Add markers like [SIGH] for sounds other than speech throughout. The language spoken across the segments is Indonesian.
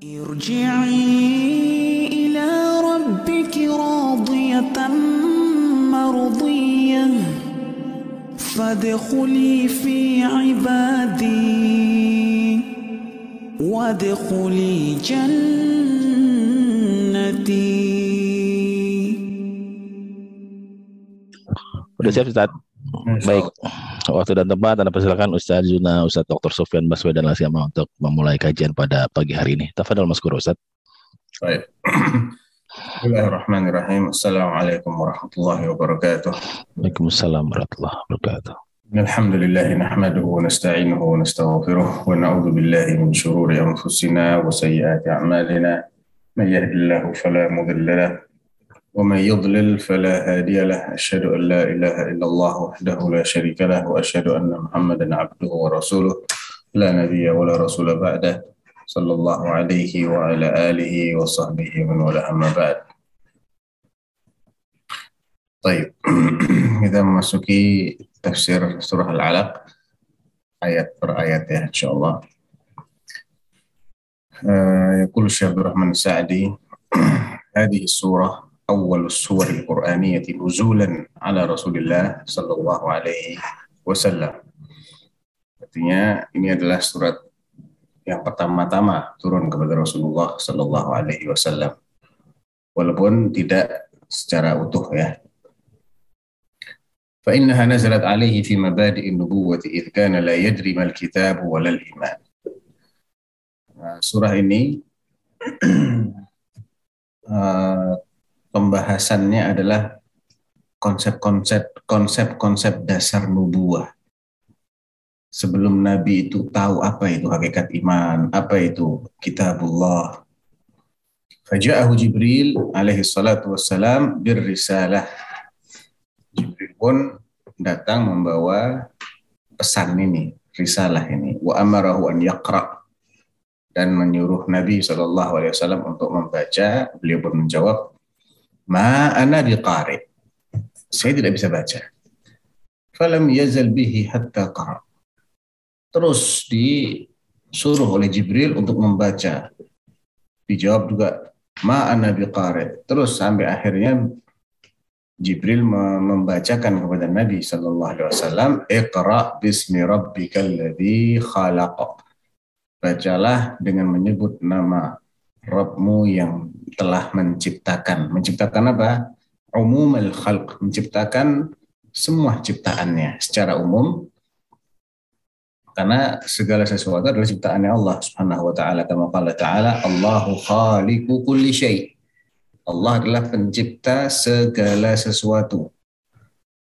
ارجعي إلى ربك راضية مرضية فادخلي في عبادي وادخلي جنتي Udah siap Ustaz? Baik. Waktu dan tempat Anda persilakan Ustaz Zuna, Ustaz Dr. Sofyan Baswedan Lasyama untuk memulai kajian pada pagi hari ini. Tafadhol Mas Guru Ustaz. Baik. [CLEARS THROAT] Bismillahirrahmanirrahim. Assalamualaikum warahmatullahi wabarakatuh. Waalaikumsalam warahmatullahi wabarakatuh. الحمد لله نحمده ونستعينه ونستغفره ونعوذ بالله من شرور أنفسنا وسيئات أعمالنا من يهد الله فلا مضل له ومن يضلل فلا هادي له أشهد أن لا إله إلا الله وحده لا شريك له وأشهد أن محمدا عبده ورسوله لا نبي ولا رسول بعده صلى الله عليه وعلى آله وصحبه ومن والاه أما بعد طيب kita memasuki tafsir surah Al-Alaq ayat per ayat ya insyaallah. Uh, يقول الشيخ عبد الرحمن السعدي [CLEARS THROAT] هذه السورة أول السور القرآنية نزولا على رسول الله صلى الله عليه وسلم. Artinya ini adalah surat yang pertama-tama turun kepada Rasulullah Sallallahu Alaihi Wasallam, walaupun tidak secara utuh ya, فإنها نزلت عليه في مبادئ النبوة إذ كان لا يدري ما الكتاب ولا الإيمان surah ini [CLEARS THROAT] pembahasannya adalah konsep-konsep konsep-konsep dasar nubuah sebelum Nabi itu tahu apa itu hakikat iman, apa itu kitabullah. Faja'ahu Jibril alaihi salatu wassalam birrisalah. Jibril pun datang membawa pesan ini, risalah ini. Wa amarahu an yaqra dan menyuruh Nabi Wasallam untuk membaca. Beliau pun menjawab, Ma ana biqari. Saya tidak bisa baca. Falam yazal bihi hatta qara. Terus disuruh oleh Jibril untuk membaca. Dijawab juga, Ma ana biqari. Terus sampai akhirnya Jibril membacakan kepada Nabi Shallallahu Alaihi Wasallam, "Iqra bismi rabbikal ladzi khalaq." Bacalah dengan menyebut nama Rabbmu yang telah menciptakan. Menciptakan apa? Umum al khalq, menciptakan semua ciptaannya secara umum. Karena segala sesuatu adalah ciptaannya Allah Subhanahu wa taala. Kama qala ta'ala, Allahu khaliqu kulli syai'. Allah adalah pencipta segala sesuatu.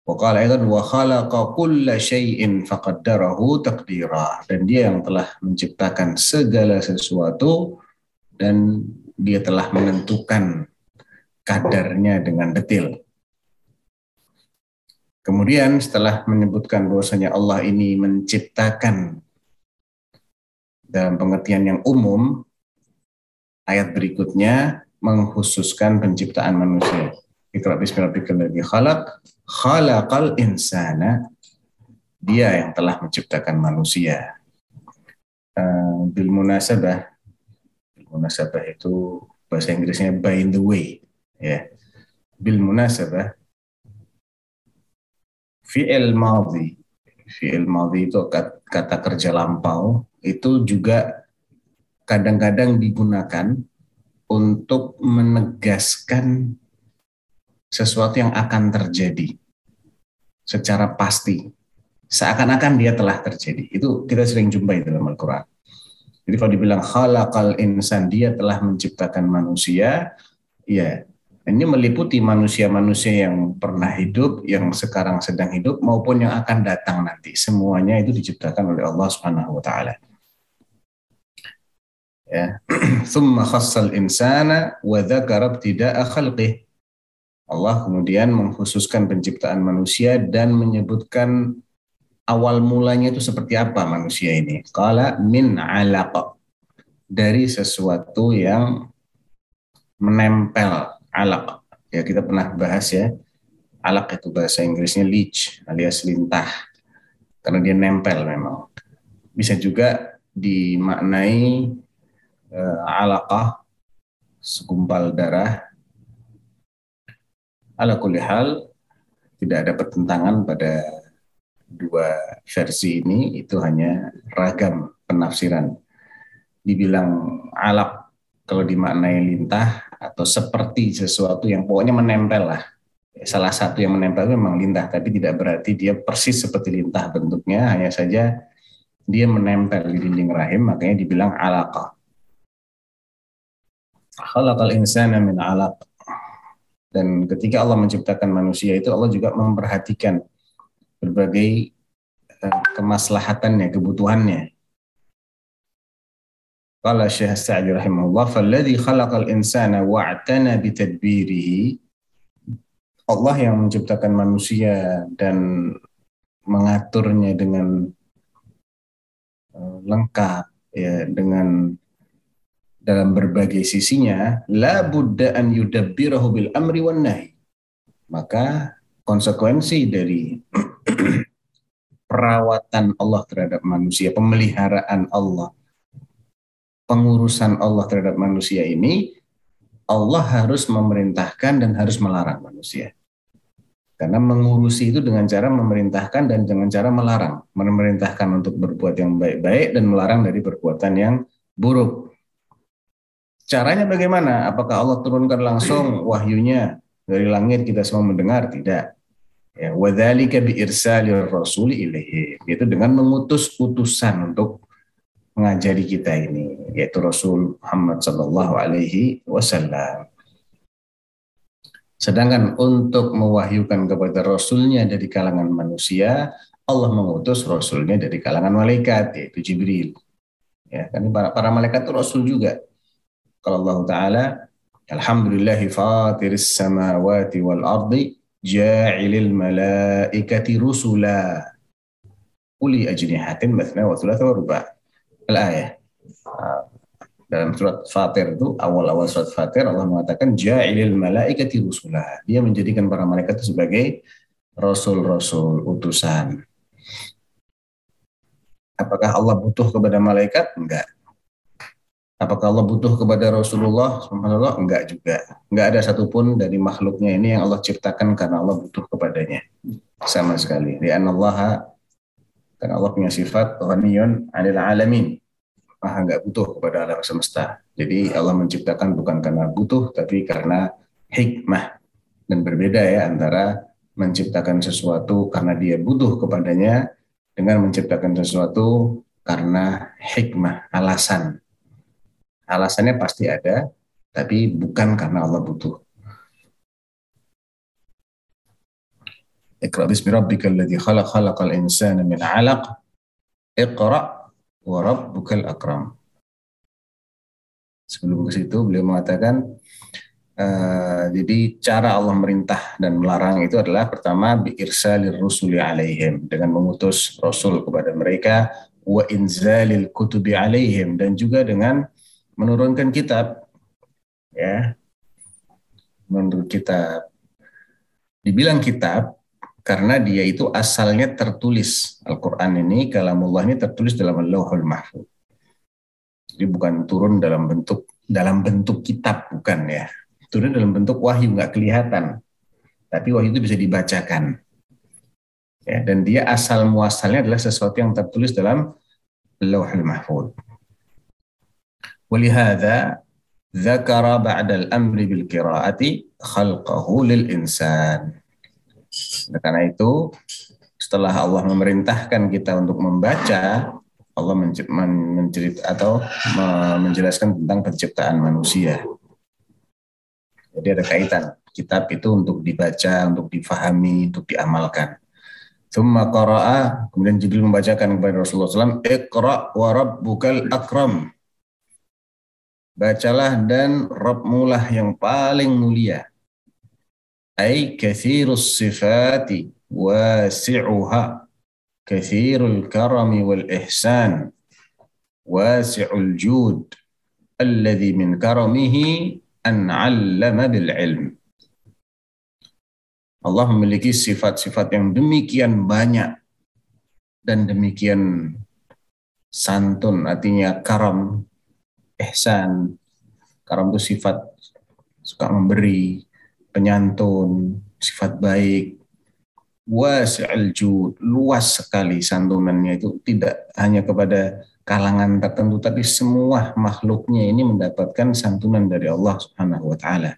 Wa wa khalaqa kulla syai'in faqaddarahu taqdira. Dan dia yang telah menciptakan segala sesuatu dan dia telah menentukan kadarnya dengan detil. Kemudian setelah menyebutkan bahwasanya Allah ini menciptakan dalam pengertian yang umum, ayat berikutnya mengkhususkan penciptaan manusia. Iqra bismillahirrahmanirrahim khalaq khalaqal insana dia yang telah menciptakan manusia. Uh, bil munasabah munasabah itu bahasa Inggrisnya by the way ya. Bil munasabah fi'il madhi fi'il madhi itu kata kerja lampau itu juga kadang-kadang digunakan untuk menegaskan sesuatu yang akan terjadi secara pasti. Seakan-akan dia telah terjadi. Itu kita sering jumpai dalam Al-Quran. Jadi kalau dibilang khalaqal insan, dia telah menciptakan manusia, ya ini meliputi manusia-manusia yang pernah hidup, yang sekarang sedang hidup, maupun yang akan datang nanti. Semuanya itu diciptakan oleh Allah Subhanahu wa taala. Ya. [CLEARS THROAT] Thumma khassal insana wa dzakara ibtida'a khalqih Allah kemudian mengkhususkan penciptaan manusia dan menyebutkan awal mulanya itu seperti apa manusia ini? Qala min alaq. Dari sesuatu yang menempel alaq. Ya kita pernah bahas ya alaq itu bahasa Inggrisnya leech alias lintah. Karena dia nempel memang. Bisa juga dimaknai uh, alaqah segumpal darah. Ala tidak ada pertentangan pada dua versi ini itu hanya ragam penafsiran. Dibilang alaq kalau dimaknai lintah atau seperti sesuatu yang pokoknya menempel lah. Salah satu yang menempel memang lintah tapi tidak berarti dia persis seperti lintah bentuknya. Hanya saja dia menempel di dinding rahim makanya dibilang alaqah khalaqal insana min alaq. Dan ketika Allah menciptakan manusia itu Allah juga memperhatikan berbagai uh, kemaslahatannya, kebutuhannya. Qala Syekh Sa'di rahimahullah, "Falladhi khalaqal insana wa'tana bitadbirihi" Allah yang menciptakan manusia dan mengaturnya dengan uh, lengkap ya dengan dalam berbagai sisinya la budda an yudabbirahu bil amri wan nahi maka konsekuensi dari perawatan Allah terhadap manusia pemeliharaan Allah pengurusan Allah terhadap manusia ini Allah harus memerintahkan dan harus melarang manusia karena mengurusi itu dengan cara memerintahkan dan dengan cara melarang memerintahkan untuk berbuat yang baik-baik dan melarang dari perbuatan yang buruk Caranya bagaimana? Apakah Allah turunkan langsung wahyunya dari langit kita semua mendengar? Tidak. Ya, wadzalika bi irsalir rasuli ilaihi. Itu dengan mengutus utusan untuk mengajari kita ini, yaitu Rasul Muhammad sallallahu alaihi wasallam. Sedangkan untuk mewahyukan kepada Rasulnya dari kalangan manusia, Allah mengutus Rasulnya dari kalangan malaikat, yaitu Jibril. Ya, kan para, para malaikat itu Rasul juga. Kalau Allah Ta'ala, Alhamdulillahi fatiris samawati wal ardi, ja'ilil malaikati rusula. Uli ajnihatin mathna wa thulatha wa ruba. Al-ayah. Dalam surat Fatir itu, awal-awal surat Fatir, Allah mengatakan, ja'ilil malaikati rusula. Dia menjadikan para malaikat itu sebagai rasul-rasul utusan. Apakah Allah butuh kepada malaikat? Enggak Apakah Allah butuh kepada Rasulullah Subhanallah? Enggak juga. Enggak ada satupun dari makhluknya ini yang Allah ciptakan karena Allah butuh kepadanya. Sama sekali. Di Allah karena Allah punya sifat ghaniyun 'anil alamin. Maha enggak butuh kepada alam semesta. Jadi Allah menciptakan bukan karena butuh tapi karena hikmah. Dan berbeda ya antara menciptakan sesuatu karena dia butuh kepadanya dengan menciptakan sesuatu karena hikmah, alasan Alasannya pasti ada, tapi bukan karena Allah butuh. Iqra bismi rabbikal ladzi khalaq khalaqal insana min 'alaq. Iqra wa rabbukal akram. Sebelum ke situ beliau mengatakan uh, jadi cara Allah merintah dan melarang itu adalah pertama bi irsalir rusuli alaihim dengan mengutus rasul kepada mereka wa inzalil kutubi alaihim dan juga dengan menurunkan kitab ya. Menurut kitab. Dibilang kitab karena dia itu asalnya tertulis. Al-Quran ini kalamullah ini tertulis dalam Lauhul Mahfuz. Jadi bukan turun dalam bentuk dalam bentuk kitab bukan ya. Turun dalam bentuk wahyu nggak kelihatan. Tapi wahyu itu bisa dibacakan. Ya dan dia asal muasalnya adalah sesuatu yang tertulis dalam Lauhul Walihada zakara ba'dal amri bil خلقه khalqahu lil insan. Karena itu setelah Allah memerintahkan kita untuk membaca, Allah mencerit atau menjelaskan tentang penciptaan manusia. Jadi ada kaitan. Kitab itu untuk dibaca, untuk difahami, untuk diamalkan. Thumma qara'a, kemudian Jibril membacakan kepada Rasulullah SAW, Iqra' wa rabbukal akram bacalah dan Rabbmulah yang paling mulia. Ay kathirus sifati wasi'uha kathirul karami wal ihsan wasi'ul jud alladhi min karamihi an 'allama bil ilm. Allah memiliki sifat-sifat yang demikian banyak dan demikian santun artinya karam ihsan. Karam itu sifat suka memberi, penyantun, sifat baik. Wasi'al jud, luas sekali santunannya itu tidak hanya kepada kalangan tertentu tapi semua makhluknya ini mendapatkan santunan dari Allah Subhanahu wa taala.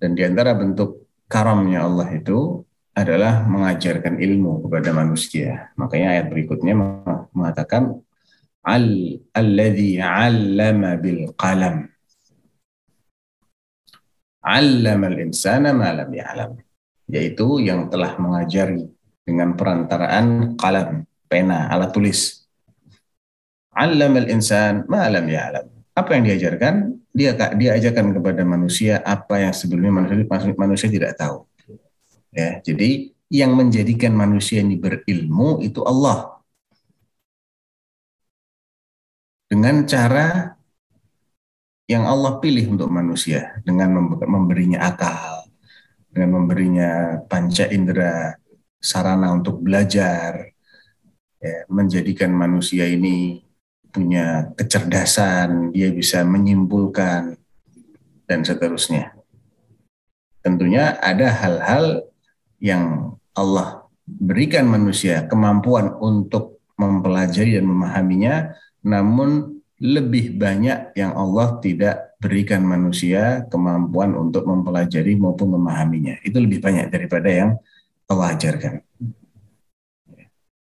Dan di antara bentuk karamnya Allah itu adalah mengajarkan ilmu kepada manusia. Makanya ayat berikutnya mengatakan al alladzi 'allama bil qalam. 'Allama al-insana ma lam ya'lam yaitu yang telah mengajari dengan perantaraan kalam, pena, alat tulis. Alam al-insan ma lam ya'lam. Apa yang diajarkan? Dia dia ajarkan kepada manusia apa yang sebelumnya manusia manusia tidak tahu. Ya, jadi yang menjadikan manusia ini berilmu itu Allah. Dengan cara yang Allah pilih untuk manusia dengan memberinya akal, dengan memberinya panca indera, sarana untuk belajar, ya, menjadikan manusia ini punya kecerdasan, dia bisa menyimpulkan, dan seterusnya. Tentunya ada hal-hal yang Allah berikan manusia kemampuan untuk mempelajari dan memahaminya, namun lebih banyak yang Allah tidak berikan manusia kemampuan untuk mempelajari maupun memahaminya. Itu lebih banyak daripada yang Allah ajarkan.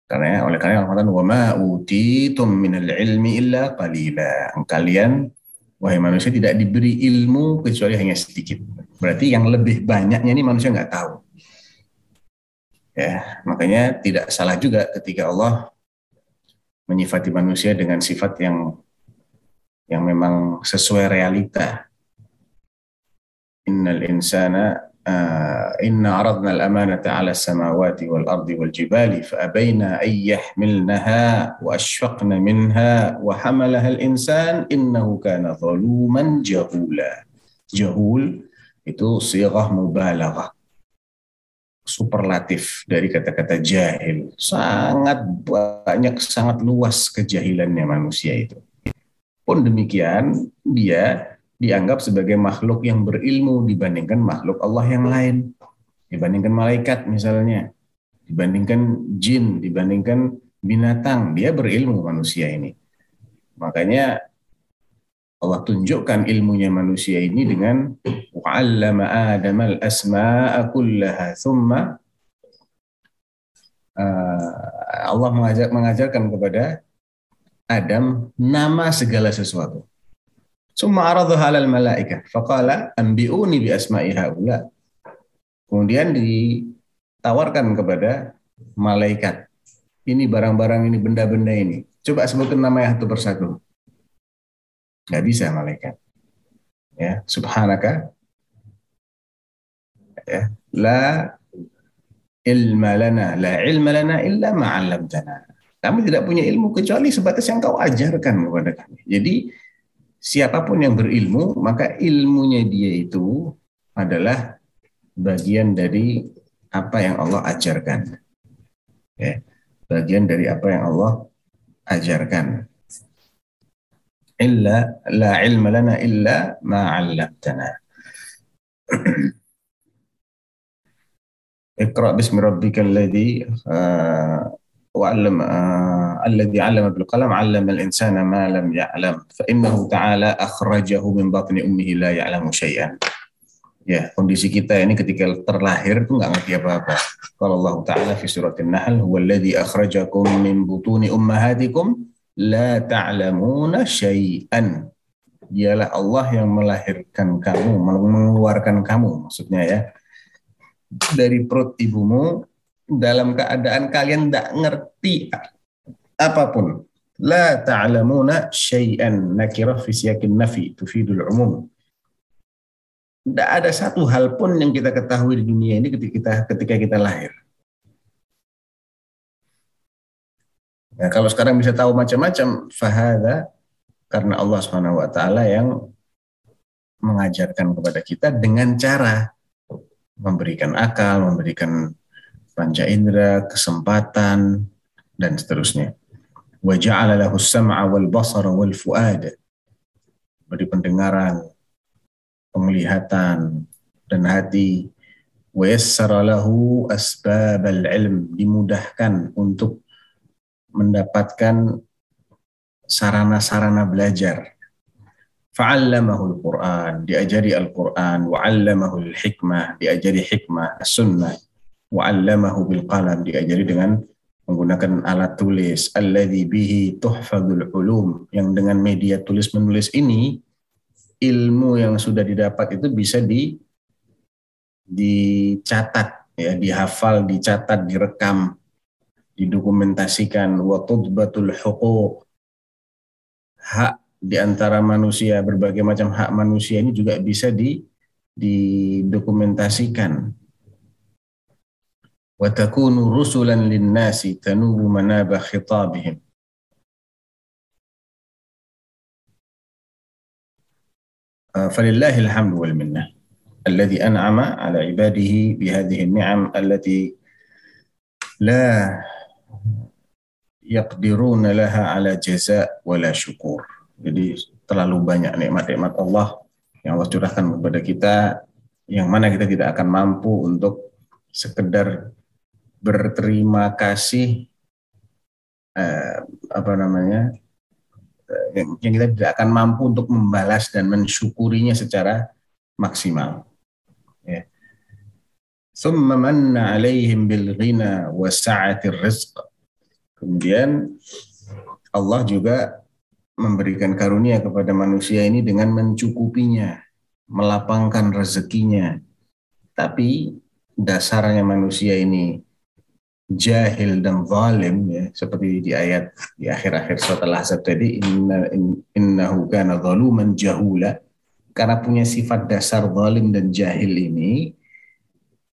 Karena oleh karena Allah wa ma utitum minal ilmi illa qalila. Kalian wahai manusia tidak diberi ilmu kecuali hanya sedikit. Berarti yang lebih banyaknya ini manusia nggak tahu. Ya, makanya tidak salah juga ketika Allah menyifati manusia dengan sifat yang yang memang sesuai realita. Innal insana uh, inna aradna al-amanata 'ala as-samawati wal ardi wal jibali fa abayna an yahmilnaha wa ashfaqna minha wa hamalaha al-insan innahu kana zaluman jahula. Jahul itu sirah mubalaghah superlatif dari kata-kata jahil. Sangat banyak, sangat luas kejahilannya manusia itu. Pun demikian, dia dianggap sebagai makhluk yang berilmu dibandingkan makhluk Allah yang lain. Dibandingkan malaikat misalnya, dibandingkan jin, dibandingkan binatang, dia berilmu manusia ini. Makanya Allah tunjukkan ilmunya manusia ini dengan wa'allama Adam al-asma'a kullaha thumma uh, Allah mengajar, mengajarkan kepada Adam nama segala sesuatu. Summa aradhu halal malaika. Faqala anbi'uni bi asma'i haula. Kemudian ditawarkan kepada malaikat. Ini barang-barang ini, benda-benda ini. Coba sebutkan nama yang satu persatu. Gak bisa malaikat. Ya, subhanaka. Ya, la ilma lana, la ilma lana illa ma'allamtana. Kami tidak punya ilmu kecuali sebatas yang kau ajarkan kepada kami. Jadi siapa pun yang berilmu, maka ilmunya dia itu adalah bagian dari apa yang Allah ajarkan. Ya, bagian dari apa yang Allah ajarkan. Illa la ilma lana illa ma 'allamtana. Iqra bismi rabbikal ladzi وعلم آه الذي علم بالقلم علم الإنسان ما لم يعلم فإنه تعالى أخرجه من بطن أمه لا يعلم شيئا Ya, kondisi kita ini ketika terlahir itu nggak ngerti apa-apa. Kalau Allah Ta'ala fi surat An-Nahl, Huwaladzi akhrajakum min butuni ummahatikum la ta'lamuna syai'an. Dialah Allah yang melahirkan kamu, mengeluarkan kamu maksudnya ya. Dari perut ibumu dalam keadaan kalian tidak ngerti apa pun. La ta'lamuna syai'an nakirah fi siyakin nafi tufidul umum. Tidak ada satu hal pun yang kita ketahui di dunia ini ketika kita ketika kita lahir. Nah, kalau sekarang bisa tahu macam-macam, fahada karena Allah Subhanahu wa taala yang mengajarkan kepada kita dengan cara memberikan akal, memberikan panca indera, kesempatan, dan seterusnya. Wa ja'ala lahu sam'a wal basara wal fu'ada. beri pendengaran, penglihatan, dan hati. Wa yassara lahu asbabal ilm, dimudahkan untuk mendapatkan sarana-sarana belajar. Fa'allamahul Qur'an, diajari Al-Quran, wa'allamahul hikmah, diajari hikmah, sunnah, wa'allamahu bil qalam, diajari dengan menggunakan alat tulis, alladhi bihi tuhfadul ulum, yang dengan media tulis menulis ini, ilmu yang sudah didapat itu bisa di dicatat, ya, dihafal, dicatat, direkam, didokumentasikan, wa tudbatul huquq, hak di antara manusia berbagai macam hak manusia ini juga bisa di didokumentasikan wa takunu rusulan linnasi tanubu manaba khitabihim فلله الحمد والمنة الذي أنعم على عباده بهذه النعم التي لا yaqdiruna laha ala jaza wala syukur. Jadi terlalu banyak nikmat-nikmat Allah yang Allah curahkan kepada kita yang mana kita tidak akan mampu untuk sekedar berterima kasih eh, apa namanya eh, yang, yang kita tidak akan mampu untuk membalas dan mensyukurinya secara maksimal. Ya. ثم من عليهم بالغنى وسعة الرزق. Kemudian Allah juga memberikan karunia kepada manusia ini dengan mencukupinya, melapangkan rezekinya. Tapi dasarnya manusia ini jahil dan zalim ya seperti di ayat di akhir-akhir surat Al-Ahzab tadi inna innahu kana zaluman jahula karena punya sifat dasar zalim dan jahil ini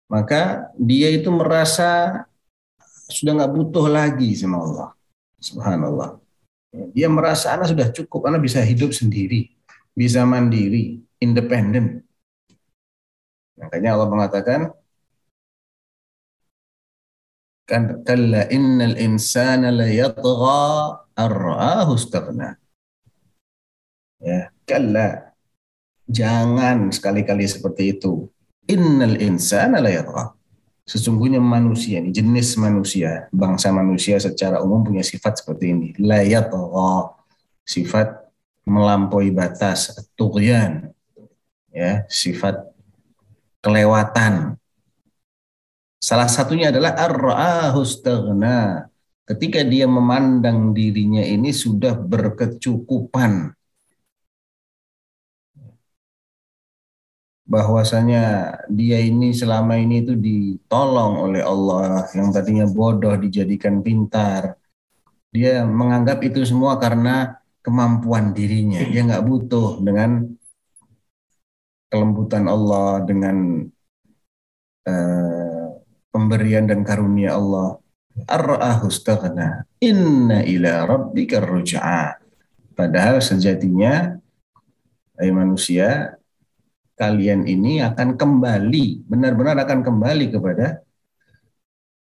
maka dia itu merasa sudah nggak butuh lagi sama Allah subhanallah dia merasa anak sudah cukup, anak bisa hidup sendiri, bisa mandiri, independen. Makanya Allah mengatakan, kan kalla innal insana la yatgha ar-ra'ahu Ya, kalla jangan sekali-kali seperti itu. Innal insana la yatgha. Sesungguhnya manusia ini, jenis manusia, bangsa manusia secara umum punya sifat seperti ini. Layat sifat melampaui batas, tughyan, ya, sifat kelewatan. Salah satunya adalah ar-ra'ahu Ketika dia memandang dirinya ini sudah berkecukupan, bahwasanya dia ini selama ini itu ditolong oleh Allah yang tadinya bodoh dijadikan pintar. Dia menganggap itu semua karena kemampuan dirinya. Dia nggak butuh dengan kelembutan Allah dengan uh, pemberian dan karunia Allah. Ar-ra'ahu inna ila rabbika ruj'a padahal sejatinya hai manusia kalian ini akan kembali, benar-benar akan kembali kepada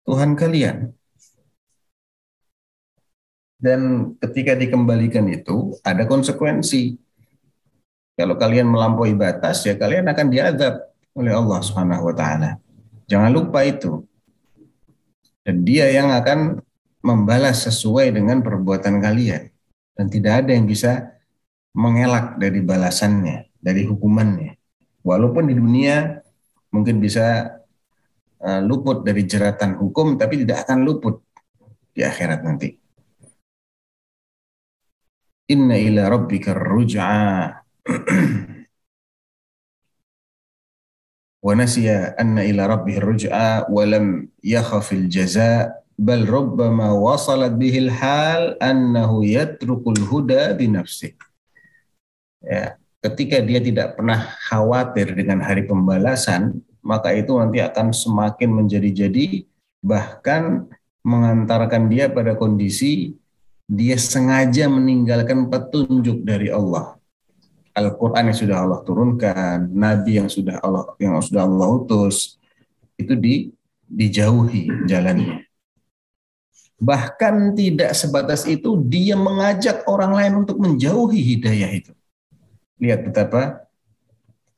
Tuhan kalian. Dan ketika dikembalikan itu ada konsekuensi. Kalau kalian melampaui batas ya kalian akan diadab oleh Allah Subhanahu wa taala. Jangan lupa itu. Dan dia yang akan membalas sesuai dengan perbuatan kalian dan tidak ada yang bisa mengelak dari balasannya, dari hukumannya. Walaupun di dunia mungkin bisa uh, luput dari jeratan hukum, tapi tidak akan luput di akhirat nanti. Inna ila rabbika ruj'a wa nasiya anna ila rabbih ruj'a wa lam yakhafil jaza bal rubbama wasalat bihil hal annahu yatrukul huda bi nafsih. Ya, ketika dia tidak pernah khawatir dengan hari pembalasan, maka itu nanti akan semakin menjadi-jadi, bahkan mengantarkan dia pada kondisi dia sengaja meninggalkan petunjuk dari Allah. Al-Quran yang sudah Allah turunkan, Nabi yang sudah Allah yang sudah Allah utus, itu di, dijauhi jalannya. Bahkan tidak sebatas itu, dia mengajak orang lain untuk menjauhi hidayah itu Lihat betapa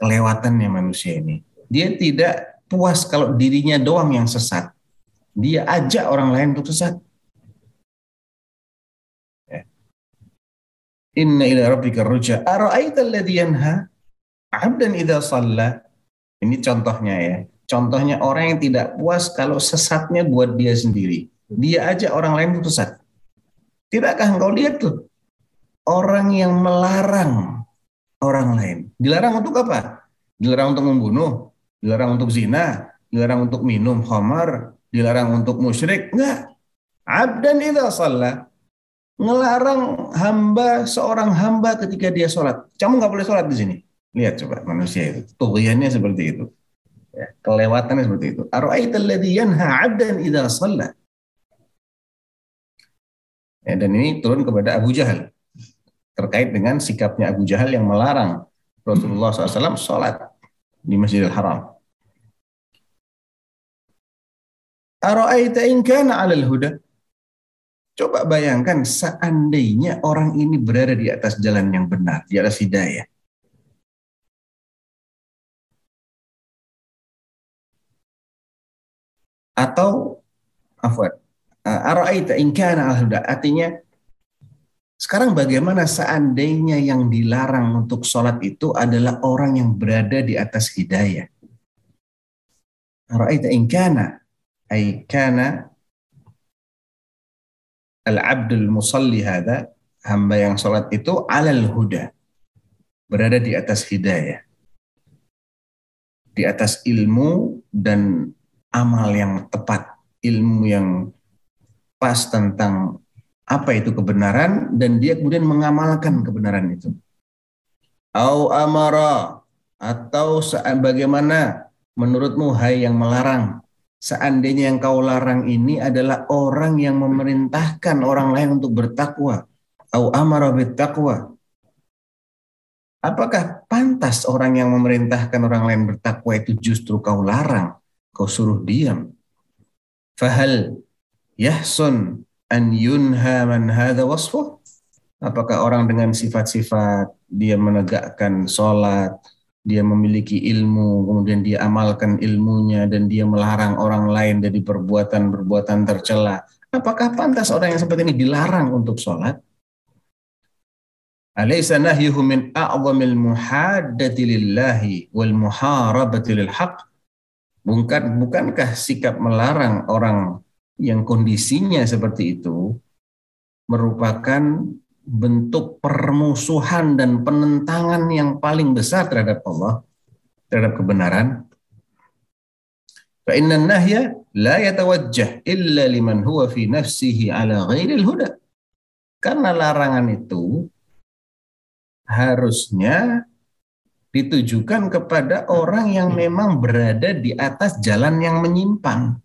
kelewatannya manusia ini. Dia tidak puas kalau dirinya doang yang sesat. Dia ajak orang lain untuk sesat. Ya. Inna ila rabbika ruja. Ara'aita alladhi yanha 'abdan idza shalla. Ini contohnya ya. Contohnya orang yang tidak puas kalau sesatnya buat dia sendiri. Dia ajak orang lain untuk sesat. Tidakkah engkau lihat tuh orang yang melarang orang lain? Dilarang untuk apa? Dilarang untuk membunuh, dilarang untuk zina, dilarang untuk minum khamar, dilarang untuk musyrik. Enggak. Abdan idza shalla. Ngelarang hamba seorang hamba ketika dia sholat. Kamu nggak boleh sholat di sini. Lihat coba manusia itu. Tughyannya seperti itu. Ya, kelewatannya seperti itu. Yanha 'abdan idza shalla. Ya, dan ini turun kepada Abu Jahal terkait dengan sikapnya Abu Jahal yang melarang Rasulullah SAW sholat di Masjidil Haram. Ara'aita in kana 'alal huda? Coba bayangkan seandainya orang ini berada di atas jalan yang benar, di atas hidayah. Atau afwan, Ara'aita in kana al-huda. Artinya sekarang bagaimana seandainya yang dilarang untuk sholat itu adalah orang yang berada di atas hidayah. Ara'aita in kana ay kana al-abdul musalli hada hamba yang sholat itu alal huda berada di atas hidayah di atas ilmu dan amal yang tepat ilmu yang pas tentang apa itu kebenaran dan dia kemudian mengamalkan kebenaran itu. Au amara atau bagaimana menurutmu hai yang melarang? Seandainya yang kau larang ini adalah orang yang memerintahkan orang lain untuk bertakwa. Au amara bertakwa apakah pantas orang yang memerintahkan orang lain bertakwa itu justru kau larang? Kau suruh diam. Fahal yahsun an yunha man hadha wasfuh? Apakah orang dengan sifat-sifat dia menegakkan sholat, dia memiliki ilmu, kemudian dia amalkan ilmunya dan dia melarang orang lain dari perbuatan-perbuatan tercela. Apakah pantas orang yang seperti ini dilarang untuk sholat? Alaysa nahyuhu min a'zamil muhaddati lillahi wal muharabati lil bukankah sikap melarang orang yang kondisinya seperti itu merupakan bentuk permusuhan dan penentangan yang paling besar terhadap Allah, terhadap kebenaran. Inna nahya la yatawajjah illa liman huwa fi nafsihi ala ghairil huda. Karena larangan itu harusnya ditujukan kepada orang yang memang berada di atas jalan yang menyimpang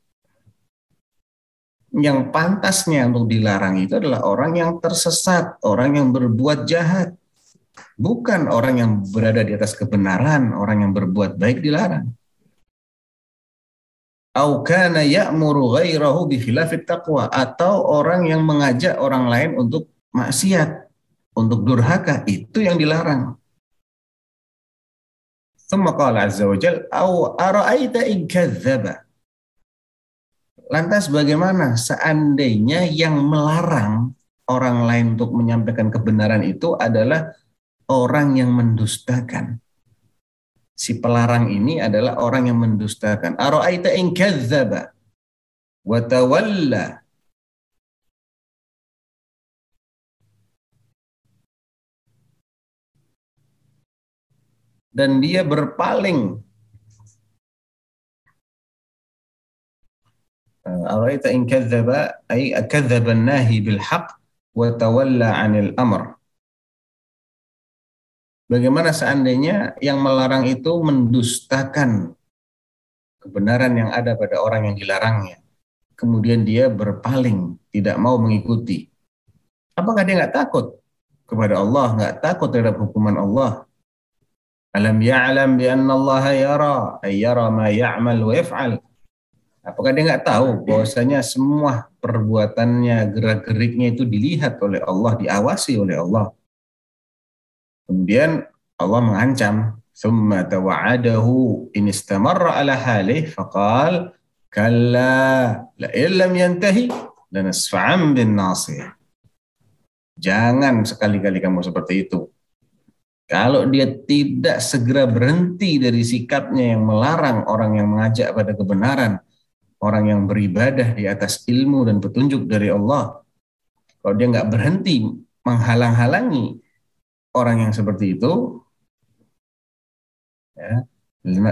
yang pantasnya untuk dilarang itu adalah orang yang tersesat, orang yang berbuat jahat. Bukan orang yang berada di atas kebenaran, orang yang berbuat baik dilarang. Au kana ya'muru ghairahu bi khilafit taqwa atau orang yang mengajak orang lain untuk maksiat, untuk durhaka, itu yang dilarang. Thumma qala azza wa jal, au ara'aita in kadzdzaba Lantas bagaimana seandainya yang melarang orang lain untuk menyampaikan kebenaran itu adalah orang yang mendustakan. Si pelarang ini adalah orang yang mendustakan. Ara'aita in kadzdzaba wa tawalla dan dia berpaling أرأيت إن كذب أي كذب الناهي بالحق وتولى عن الأمر Bagaimana seandainya yang melarang itu mendustakan kebenaran yang ada pada orang yang dilarangnya. Kemudian dia berpaling, tidak mau mengikuti. Apakah dia nggak takut kepada Allah, nggak takut terhadap hukuman Allah? Alam ya'lam bi anna Allah yara, ay yara ma ya'mal wa yaf'al. Apakah dia nggak tahu bahwasanya semua perbuatannya, gerak-geriknya itu dilihat oleh Allah, diawasi oleh Allah. Kemudian Allah mengancam, "Tsumma tawa'adahu in istamarra 'ala halih faqal kalla la illam yantahi lanasfa'an bin. Jangan sekali-kali kamu seperti itu. Kalau dia tidak segera berhenti dari sikapnya yang melarang orang yang mengajak pada kebenaran, orang yang beribadah di atas ilmu dan petunjuk dari Allah, kalau dia nggak berhenti menghalang-halangi orang yang seperti itu, ya,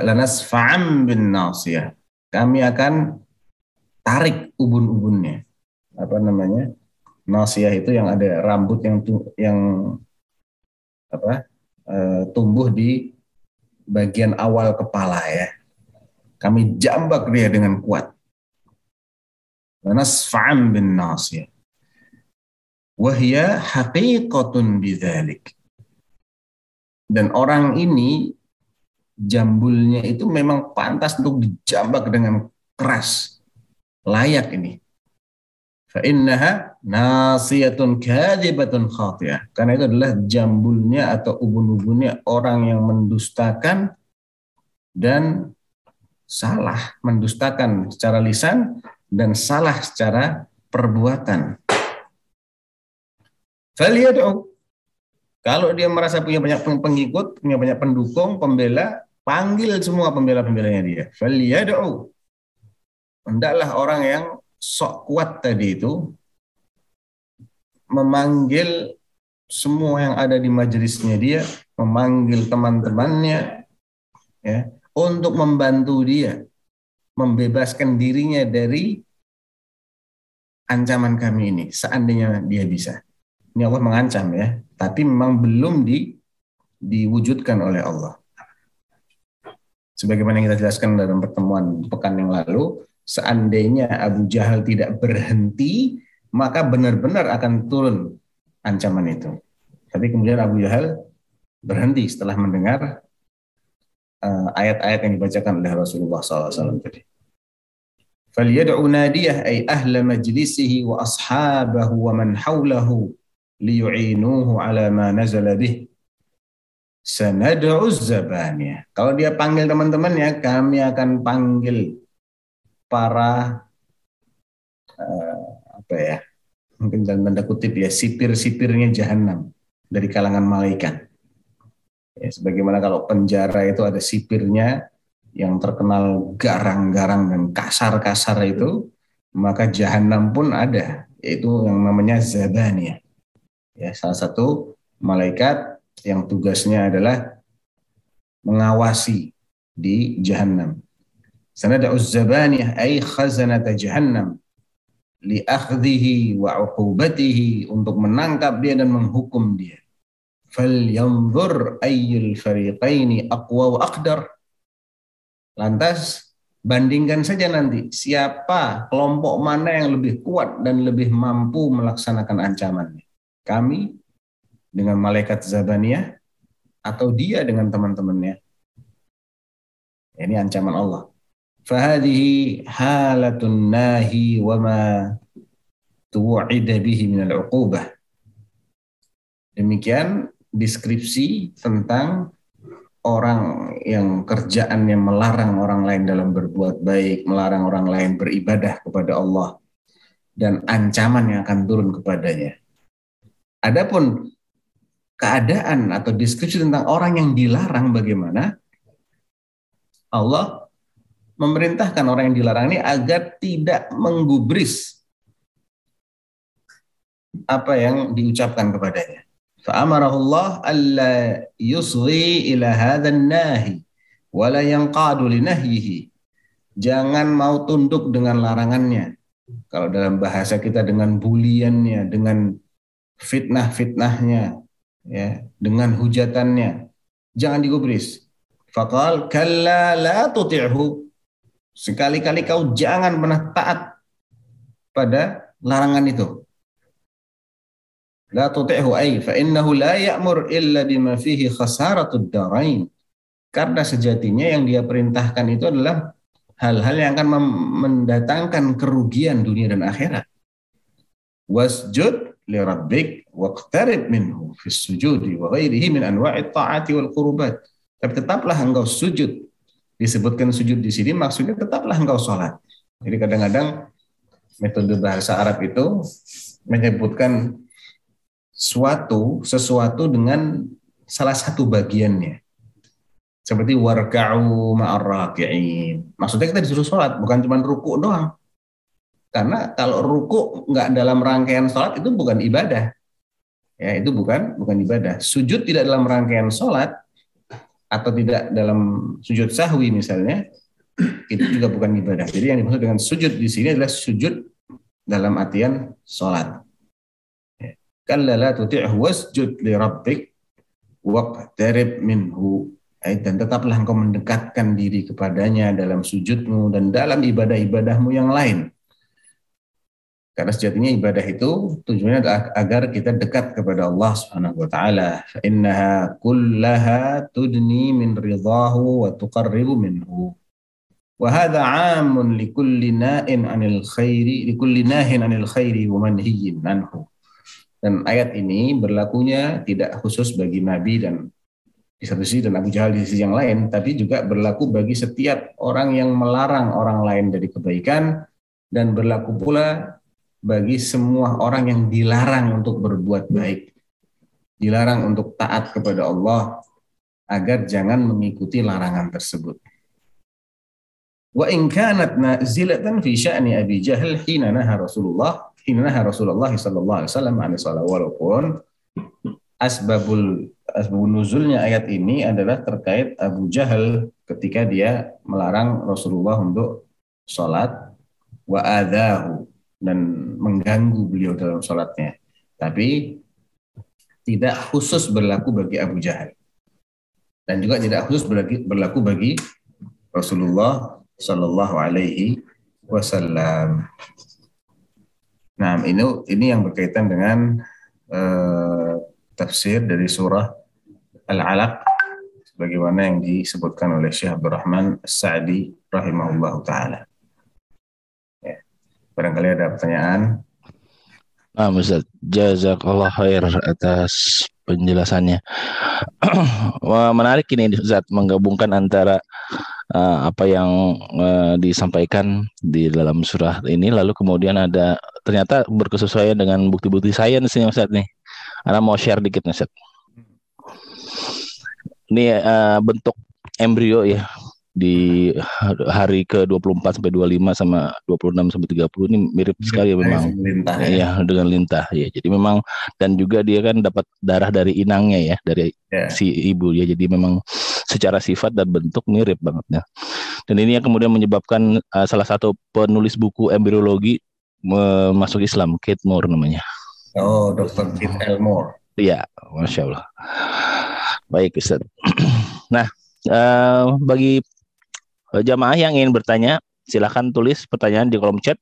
lanas fa'am bin nasiyah. Kami akan tarik ubun-ubunnya. Apa namanya? Nasiyah itu yang ada rambut yang yang apa? Uh, tumbuh di bagian awal kepala ya. Kami jambak dia dengan kuat. Bin nasiyah. Wahya haqiqatun bidzalik. Dan orang ini jambulnya itu memang pantas untuk dijambak dengan keras. Layak ini. Fa'innaha nasiyatun kadhibatun khatiyah. Karena itu adalah jambulnya atau ubun-ubunnya orang yang mendustakan dan salah. Mendustakan secara lisan dan salah secara perbuatan. Faliyad'u. Kalau dia merasa punya banyak pengikut, punya banyak pendukung, pembela, Panggil semua pembela-pembelanya dia. Faliyad'u. Hendaklah orang yang sok kuat tadi itu memanggil semua yang ada di majelisnya dia, memanggil teman-temannya ya, untuk membantu dia membebaskan dirinya dari ancaman kami ini seandainya dia bisa. Ini Allah mengancam ya, tapi memang belum di, diwujudkan oleh Allah sebagaimana kita jelaskan dalam pertemuan pekan yang lalu, seandainya Abu Jahal tidak berhenti, maka benar-benar akan turun ancaman itu. Tapi kemudian Abu Jahal berhenti setelah mendengar uh, ayat-ayat uh, yang dibacakan oleh Rasulullah SAW tadi. فليدعو ناديه أي أهل مجلسه وأصحابه ومن حوله ليعينوه على ما نزل به. سندعو الزبانية kalau dia panggil teman-teman ya kami akan panggil para uh, apa ya mungkin dalam tanda kutip ya sipir-sipirnya jahanam dari kalangan malaikat. Ya sebagaimana kalau penjara itu ada sipirnya yang terkenal garang-garang dan kasar-kasar itu, maka jahanam pun ada, yaitu yang namanya zabaniyah. Ya, salah satu malaikat yang tugasnya adalah mengawasi di jahannam. Sanada'u zabaniyah ay khazanata jahannam li akhdhihi wa uqubatihi untuk menangkap dia dan menghukum dia. Falyanzur ayyul fariqaini aqwa wa aqdar. Lantas bandingkan saja nanti siapa kelompok mana yang lebih kuat dan lebih mampu melaksanakan ancamannya. Kami dengan malaikat Zabaniyah atau dia dengan teman-temannya. Ini ancaman Allah. Fahadihi halatun nahi wa ma tu'ida bihi min al-uqubah. Demikian deskripsi tentang orang yang kerjaannya melarang orang lain dalam berbuat baik, melarang orang lain beribadah kepada Allah, dan ancaman yang akan turun kepadanya. Adapun keadaan atau deskripsi tentang orang yang dilarang bagaimana Allah memerintahkan orang yang dilarang ini agar tidak menggubris apa yang diucapkan kepadanya. Fa'amarahullah alla yusghi ila hadzal nahi wala yanqadu li nahyihi. Jangan mau tunduk dengan larangannya. Kalau dalam bahasa kita dengan buliannya, dengan fitnah-fitnahnya, ya dengan hujatannya jangan digubris faqal kalla la tuti'hu sekali-kali kau jangan pernah taat pada larangan itu la tuti'hu ay fa innahu la ya'mur illa bima fihi khasaratud darain karena sejatinya yang dia perintahkan itu adalah hal-hal yang akan mendatangkan kerugian dunia dan akhirat wasjud li rabbik waqtarib minhu fi sujudi wa ghairihi min anwa'i ta'ati wal qurubat. Tapi tetaplah engkau sujud. Disebutkan sujud di sini maksudnya tetaplah engkau sholat. Jadi kadang-kadang metode bahasa Arab itu menyebutkan suatu sesuatu dengan salah satu bagiannya. Seperti warka'u ma'ar raki'in. Maksudnya kita disuruh sholat, bukan cuma ruku doang. Karena kalau ruku nggak dalam rangkaian sholat itu bukan ibadah. Ya, itu bukan bukan ibadah. Sujud tidak dalam rangkaian sholat atau tidak dalam sujud sahwi misalnya, itu juga bukan ibadah. Jadi yang dimaksud dengan sujud di sini adalah sujud dalam artian sholat. Kalla la tuti'hu wasjud li rabbik waqtarib minhu dan tetaplah engkau mendekatkan diri kepadanya dalam sujudmu dan dalam ibadah-ibadahmu yang lain. Karena sejatinya ibadah itu tujuannya agar kita dekat kepada Allah Subhanahu wa taala. Innaha kullaha tudni min ridahu wa tuqarribu minhu. Wa hadha 'amun li kulli na'in 'anil khairi kulli nahin 'anil khairi wa manhiyyin anhu. Dan ayat ini berlakunya tidak khusus bagi nabi dan di satu sisi dan Abu Jahal di sisi yang lain, tapi juga berlaku bagi setiap orang yang melarang orang lain dari kebaikan dan berlaku pula bagi semua orang yang dilarang untuk berbuat baik. Dilarang untuk taat kepada Allah agar jangan mengikuti larangan tersebut. Wa in kanat fi sya'ni Abi Jahal hina Rasulullah hina naha Rasulullah sallallahu alaihi wasallam walaupun asbabul asbabun nuzulnya ayat ini adalah terkait Abu Jahal ketika dia melarang Rasulullah untuk sholat wa adahu dan mengganggu beliau dalam sholatnya. Tapi tidak khusus berlaku bagi Abu Jahal. Dan juga tidak khusus berlaku bagi Rasulullah Shallallahu Alaihi Wasallam. Nah, ini ini yang berkaitan dengan uh, tafsir dari surah Al-Alaq sebagaimana yang disebutkan oleh Syekh Abdul Rahman As-Sa'di rahimahullah taala. Barangkali ada pertanyaan. Nah, Ustaz, jazakallah khair atas penjelasannya. [CLEARS THROAT] Menarik ini Ustaz menggabungkan antara uh, apa yang uh, disampaikan di dalam surah ini lalu kemudian ada ternyata berkesesuaian dengan bukti-bukti sains nih Ustaz nih. Ana mau share dikit nih Ustaz. Ini uh, bentuk embrio ya di hari ke 24 sampai 25 sama 26 sampai 30 ini mirip sekali ya memang. Lintah, ya. ya dengan lintah ya. Jadi memang dan juga dia kan dapat darah dari inangnya ya, dari ya. si ibu ya. Jadi memang secara sifat dan bentuk mirip banget ya. Dan ini yang kemudian menyebabkan uh, salah satu penulis buku embriologi masuk Islam, Kate Moore namanya. Oh, Dr. Kate Elmore. Iya, masya Allah. Baik, Ustaz. [CLEARS THROAT] nah, uh, bagi Eh, jamaah yang ingin bertanya, silahkan tulis pertanyaan di kolom chat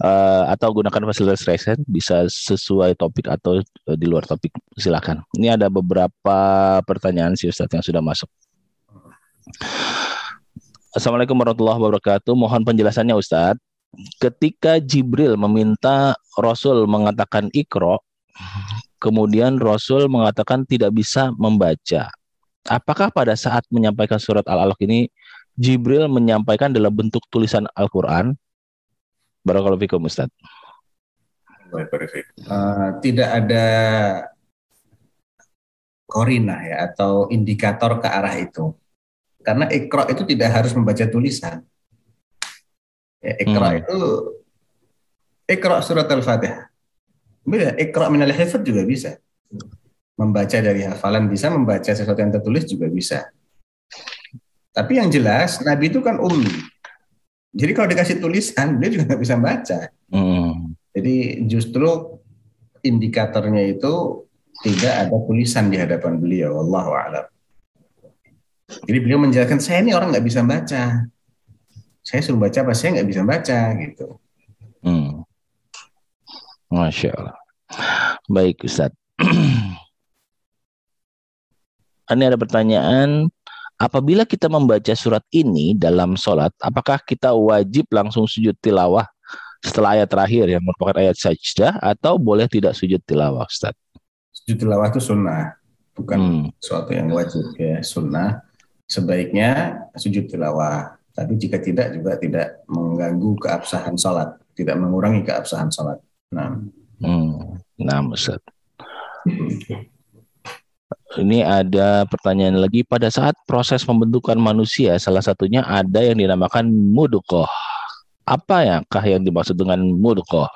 uh, atau gunakan fasilitas raise bisa sesuai topik atau uh, di luar topik silahkan. Ini ada beberapa pertanyaan si Ustadz yang sudah masuk. Assalamualaikum warahmatullahi wabarakatuh. Mohon penjelasannya Ustadz. Ketika Jibril meminta Rasul mengatakan ikro, kemudian Rasul mengatakan tidak bisa membaca. Apakah pada saat menyampaikan surat Al-Alaq ini Jibril menyampaikan dalam bentuk tulisan Al-Quran. Barakallahu fikum Ustaz. Uh, tidak ada korina ya atau indikator ke arah itu. Karena ikro itu tidak harus membaca tulisan. Ya, ikro hmm. itu ikro surat Al-Fatihah. Ikro minal hifad juga bisa. Membaca dari hafalan bisa, membaca sesuatu yang tertulis juga bisa. Tapi yang jelas Nabi itu kan ummi. Jadi kalau dikasih tulisan dia juga nggak bisa baca. Hmm. Jadi justru indikatornya itu tidak ada tulisan di hadapan beliau. Allah a'lam. Jadi beliau menjelaskan saya ini orang nggak bisa baca. Saya suruh baca apa saya nggak bisa baca gitu. Hmm. Masya Allah. Baik Ustaz. [CLEARS THROAT] Ini ada pertanyaan apabila kita membaca surat ini dalam sholat, apakah kita wajib langsung sujud tilawah setelah ayat terakhir yang merupakan ayat sajdah atau boleh tidak sujud tilawah Ustaz? Sujud tilawah itu sunnah, bukan Hmm. suatu yang wajib ya sunnah. Sebaiknya sujud tilawah. Tapi jika tidak juga tidak mengganggu keabsahan sholat, tidak mengurangi keabsahan sholat. Nah, Hmm. Nah, Ustaz. Ini ada pertanyaan lagi pada saat proses pembentukan manusia salah satunya ada yang dinamakan mudghah. Apa ya kah yang dimaksud dengan mudghah?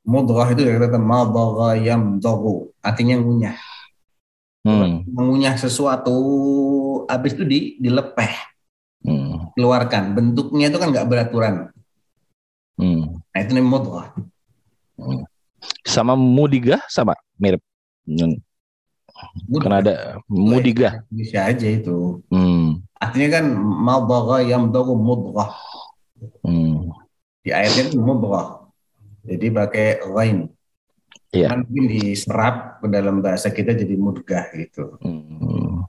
mudghah itu dari kata madagha yamdaghu, artinya ngunyah. Hmm. Mengunyah sesuatu habis itu di, dilepeh, Hmm. keluarkan. Bentuknya itu kan nggak beraturan. Hmm. Nah, itu namanya mudghah. Sama mudigah sama mirip. Hmm. Kan ada mudigah. Bisa aja itu. Hmm. Artinya kan madagha yamdaghu mudghah. Hmm. Di ayatnya itu mudghah. Jadi pakai ghain. Iya. Cuman mungkin diserap ke dalam bahasa kita jadi mudghah gitu. Hmm.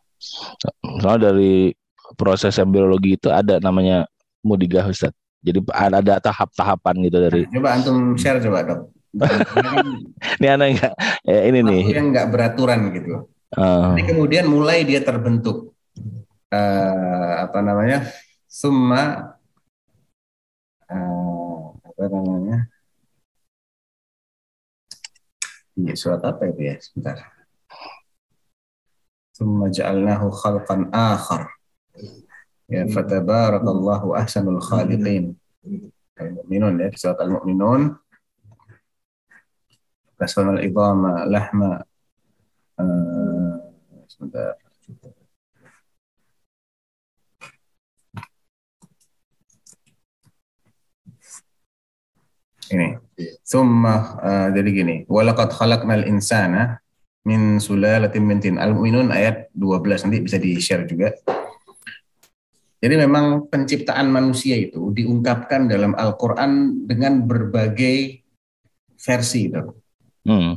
Soalnya dari proses embriologi itu ada namanya mudigah Ustaz. Jadi ada ada tahap-tahapan gitu dari Coba antum share coba dok. [LAUGHS] ini aneh enggak? Eh, ini nih. Yang nggak beraturan gitu. Jadi kemudian mulai dia terbentuk eh, apa namanya? Summa eh, apa namanya? Iya, surat apa itu ya? Sebentar. Summa ja'alnahu khalqan akhar. Ya, fatabarakallahu ahsanul khaliqin. Al-Mu'minun ya, surat Al-Mu'minun. Kasonal idama lahma eh, sebentar. Ini. Summa eh, jadi gini, walaqad khalaqnal insana min sulalatin min tin. Al-Mu'minun ayat 12 nanti bisa di-share juga. Jadi memang penciptaan manusia itu diungkapkan dalam Al-Qur'an dengan berbagai versi, Dok. hmm.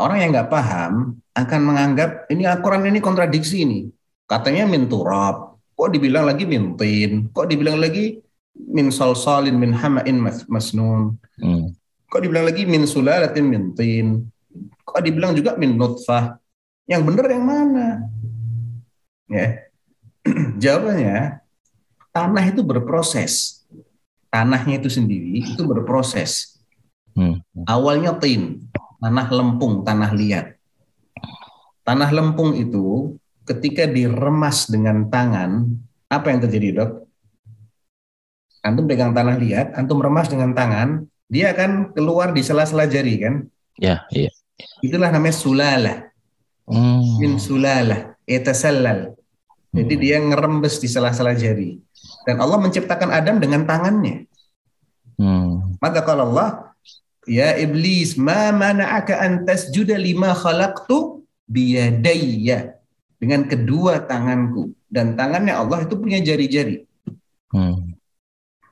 Orang yang nggak paham akan menganggap ini Al-Quran ini kontradiksi ini. Katanya min turab, kok dibilang lagi min tin, kok dibilang lagi min salsalin min hama'in mas- masnun, Hmm. kok dibilang lagi min sulalatin min tin, kok dibilang juga min nutfah. Yang benar yang mana? Ya. [CLEARS THROAT] Jawabannya, tanah itu berproses. Tanahnya itu sendiri itu berproses. Hmm. Awalnya tin, tanah lempung, tanah liat. Tanah lempung itu ketika diremas dengan tangan, apa yang terjadi, Dok? Antum pegang tanah liat, antum remas dengan tangan, dia akan keluar di sela-sela jari kan? Ya, iya. Itulah namanya sulalah, Hmm. min sulalah, etasallal. Jadi dia ngerembes di sela-sela jari. Dan Allah menciptakan Adam dengan tangannya. Hmm. Maka kalau Allah, ya iblis, ma mana'aka an tasjuda lima khalaqtu biyadayya. Dengan kedua tanganku. Dan tangannya Allah itu punya jari-jari. Hmm.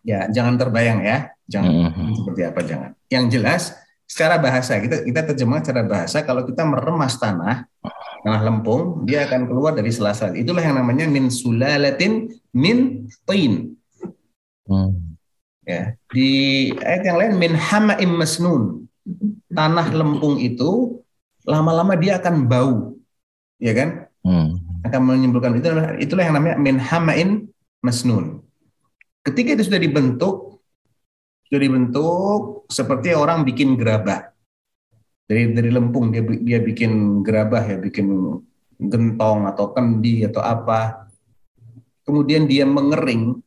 Ya, jangan terbayang ya. Jangan Hmm. seperti apa jangan. Yang jelas secara bahasa kita kita terjemah secara bahasa kalau kita meremas tanah tanah lempung dia akan keluar dari sela-sela. Itulah yang namanya min sulalatin min tin. Hmm. ya di ayat yang lain min hama'im masnun tanah lempung itu lama-lama dia akan bau ya kan Hmm. akan menimbulkan itu itulah yang namanya min hama'in masnun ketika itu sudah dibentuk sudah dibentuk seperti orang bikin gerabah. Dari dari lempung dia dia bikin gerabah ya bikin gentong atau kendi atau apa. Kemudian dia mengering.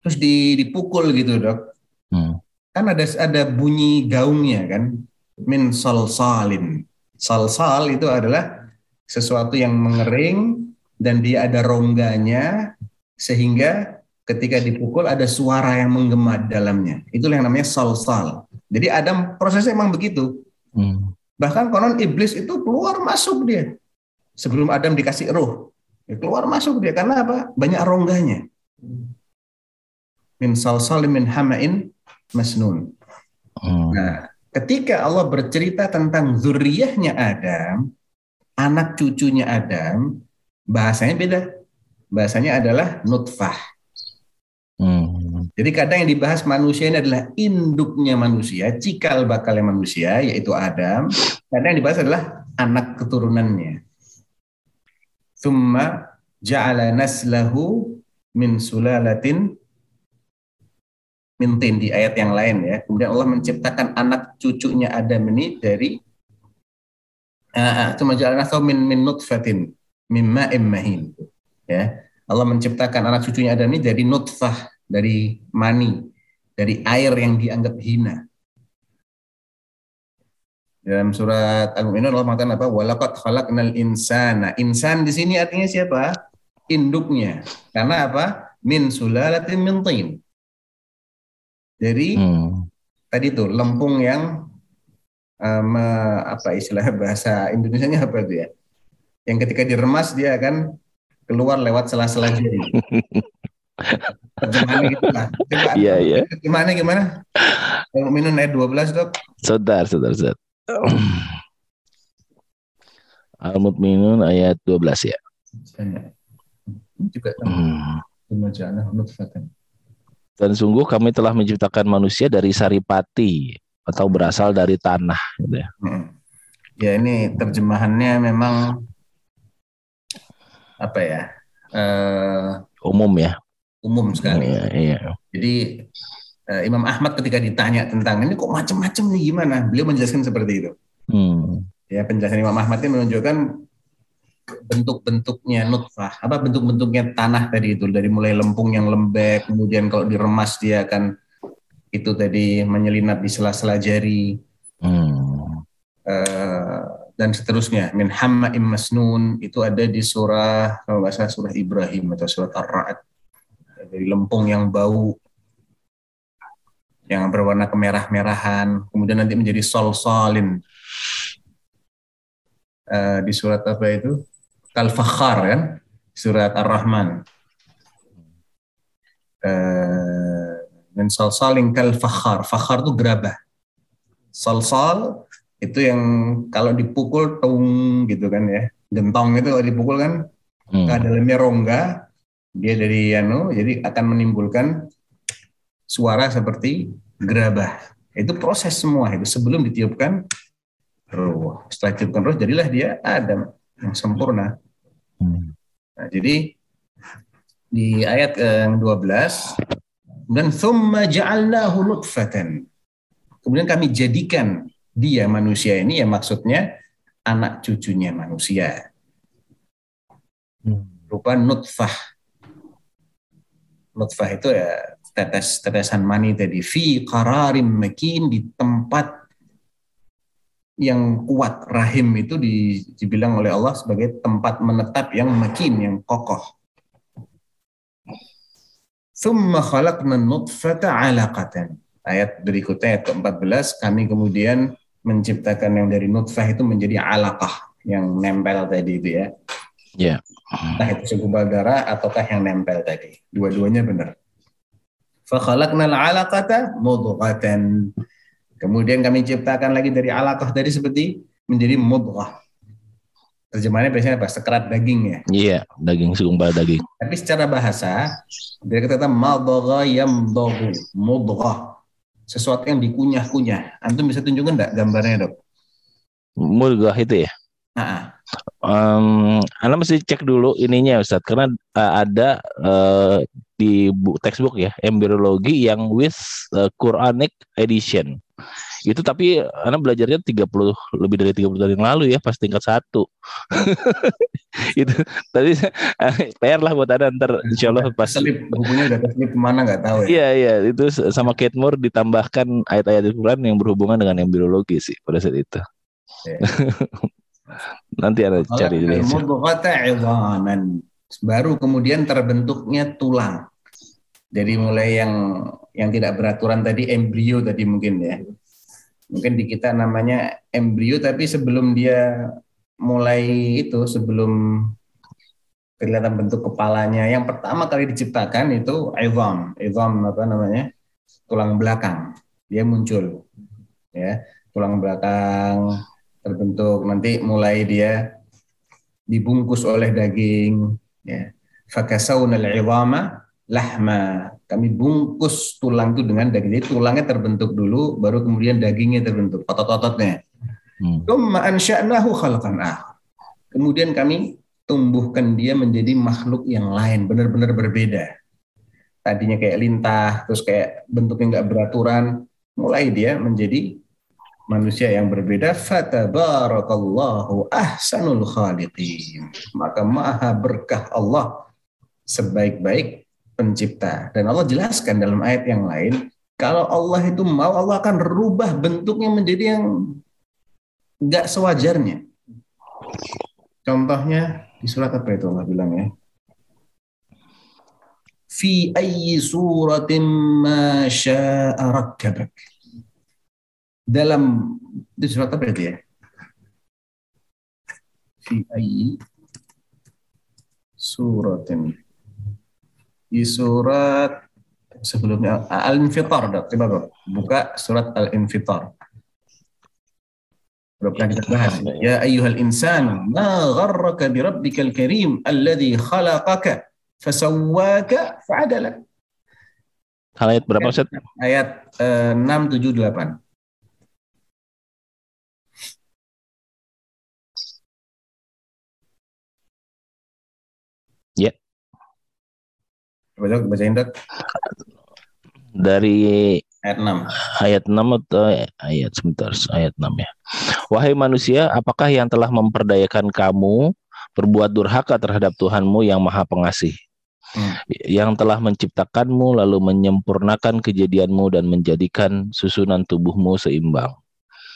Terus di- dipukul gitu dok. Hmm. kan ada ada bunyi gaungnya kan. Min salsalin salsal itu adalah sesuatu yang mengering dan dia ada rongganya sehingga ketika dipukul ada suara yang menggema dalamnya. Itulah yang namanya salsal. Jadi Adam prosesnya emang begitu. Hmm. bahkan konon iblis itu keluar masuk dia. Sebelum Adam dikasih roh. Ya keluar masuk dia. Karena apa? Banyak rongganya. Min salsalin min hama'in masnun. Hmm. Nah, ketika Allah bercerita tentang zuriyahnya Adam, anak cucunya Adam, bahasanya beda. Bahasanya adalah nutfah. Hmm. Jadi kadang yang dibahas manusia ini adalah induknya manusia, cikal bakalnya manusia, yaitu Adam. Kadang yang dibahas adalah anak keturunannya. Thumma ja'ala naslahu min sulalatin mintin di ayat yang lain ya. Kemudian Allah menciptakan anak cucunya Adam ini dari atau min min nutfatin mimma mahin ya. Allah menciptakan anak cucunya Adam ini dari nutfah, dari mani, dari air yang dianggap hina. Dalam surat Al-Mu'minun Allah mengatakan apa? Walaqad khalaqnal insana. Insan di sini artinya siapa? Induknya. Karena apa? Min sulalatin min tin. Jadi Hmm. tadi tuh lempung yang um, apa istilah bahasa Indonesia-nya apa itu ya? Yang ketika diremas dia akan keluar lewat sela-sela jari. [LAUGHS] Terjemahannya Iya, iya. Gimana gimana? Kalau minum [CLEARS THROAT] ayat 12 dok. Sebentar, sebentar, sebentar. Al-Mutminun ayat 12 ya. Juga Hmm. Dan sungguh kami telah menciptakan manusia dari saripati atau berasal dari tanah. Gitu ya. Mm. Ya ini terjemahannya memang apa ya? eh, Umum ya. umum sekali. Iya, iya. Jadi eh, Imam Ahmad ketika ditanya tentang ini kok macam-macam nih gimana, beliau menjelaskan seperti itu. Hmm. Ya penjelasan Imam Ahmad ini menunjukkan bentuk-bentuknya nutfah, apa bentuk-bentuknya tanah tadi itu dari mulai lempung yang lembek, kemudian kalau diremas dia akan itu tadi menyelinap di sela-sela jari Hmm. eh, dan seterusnya. Min hamma masnun itu ada di surah kalau nggak salah surah Ibrahim atau surat Ar-Ra'd dari lempung yang bau yang berwarna kemerah-merahan, kemudian nanti menjadi sol-solin Eh, di surat apa itu? Kal-Fakhar kan? Surat Ar-Rahman. Eh, min sol-solin kal-Fakhar. Fakhar itu gerabah. Sol-sol itu yang kalau dipukul tung gitu kan ya. Gentong itu kalau dipukul kan Hmm. ke dalamnya rongga dia dari anu jadi akan menimbulkan suara seperti gerabah itu proses semua itu sebelum ditiupkan ruh setelah ditiupkan ruh jadilah dia Adam yang sempurna Hmm. nah, jadi di ayat yang 12 dan thumma ja'alnahu nutfatan kemudian kami jadikan dia manusia ini ya maksudnya anak cucunya manusia Hmm. berupa nutfah. Nutfah itu ya tetes tetesan mani tadi fi qararim makin di tempat yang kuat rahim itu di- dibilang oleh Allah sebagai tempat menetap yang makin yang kokoh. Thumma khalaqna nutfata alaqatan. Ayat berikutnya ayat ke-14 kami kemudian menciptakan yang dari nutfah itu menjadi alaqah yang nempel tadi itu ya Ya. entah itu segumpal darah ataukah yang nempel tadi. Dua-duanya benar. Fakhalaqnal 'alaqata mudghatan. Kemudian kami ciptakan lagi dari alaqah tadi seperti menjadi mudghah. Terjemahannya biasanya apa? Sekerat daging ya. Iya, daging segumpal daging. Tapi secara bahasa, dia kata madgha yamdaghu, mudghah. Sesuatu yang dikunyah-kunyah. Antum bisa tunjukkan enggak gambarnya, Dok? Murgah itu ya. Ah, Um, Anda mesti cek dulu ininya Ustadz karena uh, ada uh, di bu textbook ya embryologi yang with uh, Quranic edition. Itu tapi Anda belajarnya 30 lebih dari 30 tahun yang lalu ya pas tingkat satu. [LAUGHS] itu tadi uh, PR lah buat Anda ntar insya Allah pas Selip bukunya udah keselip ke mana nggak tahu ya. Iya iya itu sama Kate Moore ditambahkan ayat-ayat Al-Quran yang berhubungan dengan embryologi sih pada saat itu. [LAUGHS] Nanti Anda cari di. Baru kemudian terbentuknya tulang. Jadi mulai yang yang tidak beraturan tadi embrio tadi mungkin ya. Mungkin di kita namanya embrio tapi sebelum dia mulai itu sebelum kelihatan bentuk kepalanya yang pertama kali diciptakan itu idham. Idham apa namanya? tulang belakang. Dia muncul. Ya, tulang belakang terbentuk nanti mulai dia dibungkus oleh daging ya fakasawna al-'idhama lahma. Kami bungkus tulang itu dengan daging. Jadi tulangnya terbentuk dulu, baru kemudian dagingnya terbentuk, otot-ototnya. Hmm. Tsumma ansya'nahu khalqan akhar. Kemudian kami tumbuhkan dia menjadi makhluk yang lain, benar-benar berbeda. Tadinya kayak lintah, terus kayak bentuknya nggak beraturan, mulai dia menjadi manusia yang berbeda. Fatabarakallahu ahsanul khaliqin. Maka maha berkah Allah sebaik-baik pencipta. Dan Allah jelaskan dalam ayat yang lain, kalau Allah itu mau, Allah akan rubah bentuknya menjadi yang nggak sewajarnya. Contohnya di surat apa itu Allah bilang ya? Fi ayyi suratin ma rakkabak. Dalam di surat apa itu ya? Fi ayyi suratin. Di surat sebelumnya Al-Infitar, Dok. Coba Dok. Buka surat Al-Infitar. Pernah kita bahas. Ya ayyuhal insan, ma gharraka bi rabbikal karim alladhi khalaqaka fasawwaka fa'adalak. Ayat berapa Ustaz? Ayat eh, 6 7 8. Coba Dok, bacain Dok. Dari Ayat 6. ayat 6 atau ayat sebentar ayat 6 ya. Wahai manusia, apakah yang telah memperdayakan kamu berbuat durhaka terhadap Tuhanmu yang Maha Pengasih? Hmm. Yang telah menciptakanmu lalu menyempurnakan kejadianmu dan menjadikan susunan tubuhmu seimbang.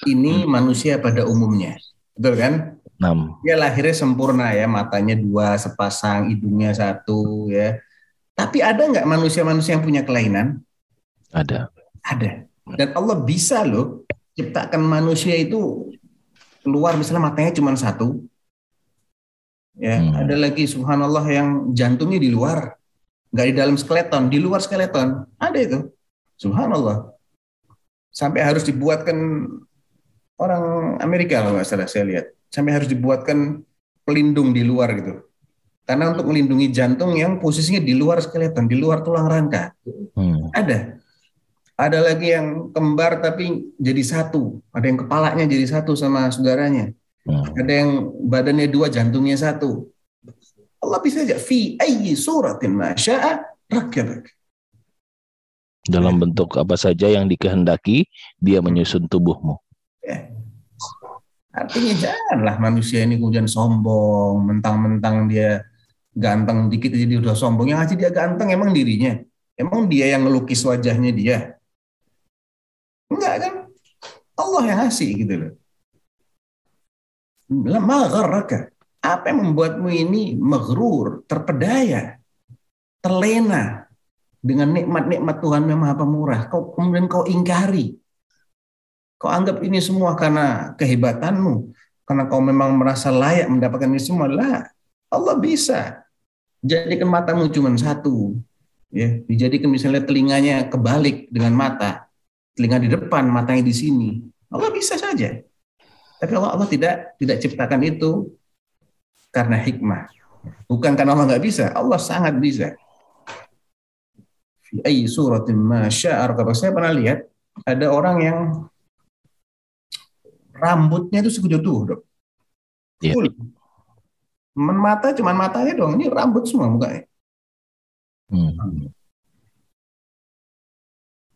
Ini manusia pada umumnya. Betul kan? 6. Dia lahirnya sempurna ya, matanya dua sepasang, hidungnya satu ya. Tapi ada nggak manusia-manusia yang punya kelainan? Ada. Ada. Dan Allah bisa loh ciptakan manusia itu keluar misalnya matanya cuma satu. Ya, Hmm. ada lagi subhanallah yang jantungnya di luar, nggak di dalam skeleton, di luar skeleton. Ada itu. Subhanallah. Sampai harus dibuatkan orang Amerika kalau nggak salah saya lihat. Sampai harus dibuatkan pelindung di luar gitu. Karena untuk melindungi jantung yang posisinya di luar skeleton, di luar tulang rangka. Hmm. Ada. Ada lagi yang kembar tapi jadi satu. Ada yang kepalanya jadi satu sama saudaranya. Hmm. Ada yang badannya dua, jantungnya satu. Allah bisa aja. Fi ayyi suratin ma sya'a rakkabak. Dalam bentuk apa saja yang dikehendaki, dia menyusun tubuhmu. Ya. Artinya janganlah manusia ini kemudian sombong, mentang-mentang dia ganteng dikit aja dia udah sombong. Yang aja dia ganteng emang dirinya. Emang dia yang ngelukis wajahnya dia. Enggak kan? Allah yang ngasih gitu loh. Ma gharraka. Apa yang membuatmu ini maghrur, terpedaya, terlena dengan nikmat-nikmat Tuhan yang Maha Pemurah. Kau kemudian kau ingkari. Kau anggap ini semua karena kehebatanmu, karena kau memang merasa layak mendapatkan ini semua. Lah, Allah bisa jadikan matamu cuma satu, ya, dijadikan misalnya telinganya kebalik dengan mata, telinga di depan, matanya di sini. Allah bisa saja. Tapi Allah, Allah tidak tidak ciptakan itu karena hikmah. Bukan karena Allah nggak bisa, Allah sangat bisa. Fi ayyi suratin ma sya'a rakabak. Saya pernah lihat ada orang yang rambutnya itu sekujur tuh, dok. Iya. Full. Men mata cuman matanya dong, ini rambut semua mukanya. Hmm.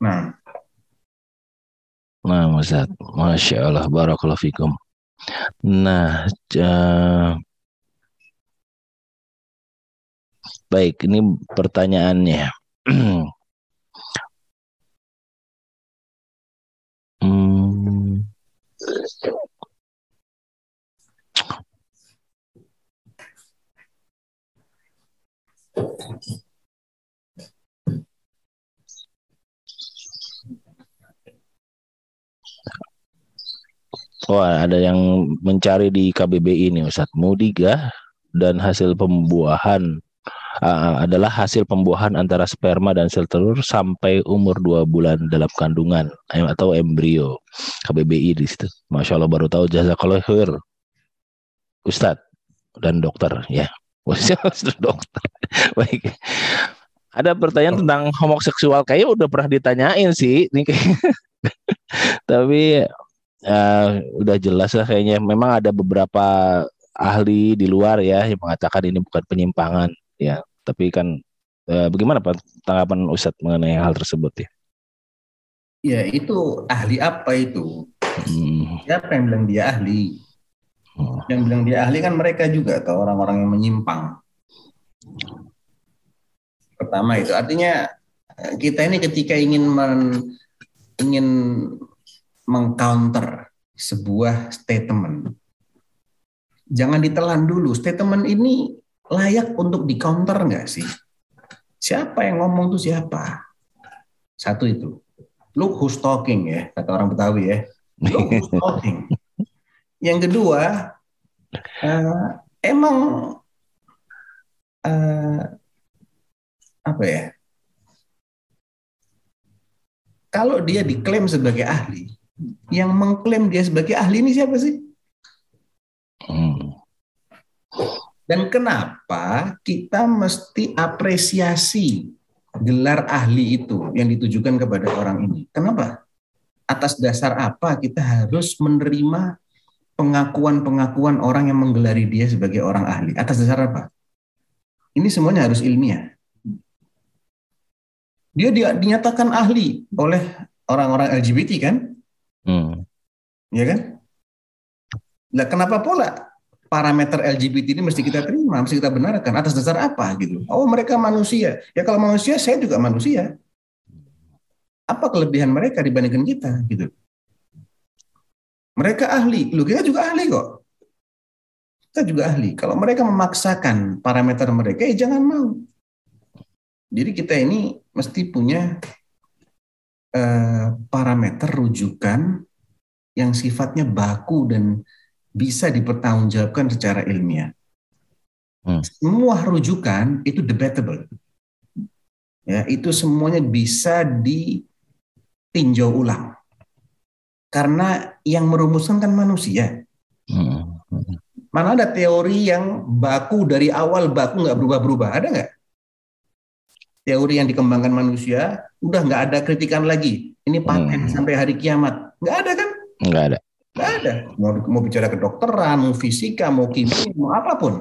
Nah, Nah, Ustaz. Masya Allah, barakallahu fikum. Nah, ja- baik, ini pertanyaannya. [CLEARS THROAT] Wah, ada yang mencari di KBBI ini, Ustaz. Mudigah dan hasil pembuahan ah, adalah hasil pembuahan antara sperma dan sel telur sampai umur dua bulan dalam kandungan atau embrio. KBBI di situ. Masya Allah baru tahu jazakallah khair. Ustadz dan dokter ya. [LAUGHS] Dokter. Baik. ada pertanyaan tentang homoseksual kayaknya udah pernah ditanyain sih [LAUGHS] tapi uh, udah jelas lah kayaknya. Memang ada beberapa ahli di luar ya yang mengatakan ini bukan penyimpangan ya. Tapi kan uh, bagaimana Pak tanggapan Ustadz mengenai hal tersebut ya? Ya itu ahli apa itu? Hmm. siapa yang bilang dia ahli? Hmm. yang bilang dia ahli kan mereka juga atau orang-orang yang menyimpang. Pertama itu. Artinya eh, kita ini ketika ingin men, ingin mengcounter sebuah statement. Jangan ditelan dulu statement ini layak untuk di counter nggak sih? Siapa yang ngomong tuh siapa? Satu itu. Look who's talking ya kata orang Betawi ya. Look who's [LAUGHS] talking. Yang kedua uh, emang uh, apa ya? Kalau dia diklaim sebagai ahli, yang mengklaim dia sebagai ahli ini siapa sih? Hmm. Dan kenapa kita mesti apresiasi gelar ahli itu yang ditujukan kepada orang ini? Kenapa? Atas dasar apa kita harus menerima pengakuan-pengakuan orang yang menggelari dia sebagai orang ahli? Atas dasar apa? Ini semuanya harus ilmiah. Dia, dinyatakan ahli oleh orang-orang LGBT kan? Hmm. Ya kan? Nah, kenapa pula parameter LGBT ini mesti kita terima, mesti kita benarkan atas dasar apa gitu? Oh, mereka manusia. Ya kalau manusia, saya juga manusia. Apa kelebihan mereka dibandingkan kita gitu? Mereka ahli, lu kita juga ahli kok. Kita juga ahli. Kalau mereka memaksakan parameter mereka, ya jangan mau. Jadi kita ini mesti punya uh, parameter rujukan yang sifatnya baku dan bisa dipertanggungjawabkan secara ilmiah. Hmm. Semua rujukan itu debatable. Ya, itu semuanya bisa ditinjau ulang. Karena yang merumuskan kan manusia. Hmm. Mana ada teori yang baku dari awal baku nggak berubah-berubah? Ada nggak? Teori yang dikembangkan manusia udah nggak ada kritikan lagi. Ini paten hmm. sampai hari kiamat. Nggak ada kan? Nggak ada. Nggak ada. Mau, mau bicara kedokteran, mau fisika, mau kimia, mau apa pun.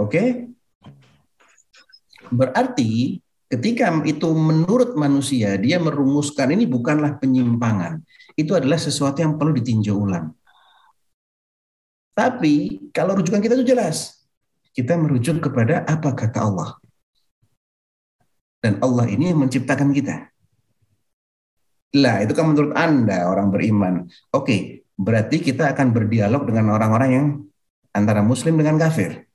Oke? Okay? Berarti ketika itu menurut manusia dia merumuskan ini bukanlah penyimpangan. Itu adalah sesuatu yang perlu ditinjau ulang. Tapi kalau rujukan kita itu jelas. Kita merujuk kepada apa kata Allah. Dan Allah ini yang menciptakan kita. Lah, itu kan menurut Anda orang beriman. Oke, berarti kita akan berdialog dengan orang-orang yang antara muslim dengan kafir.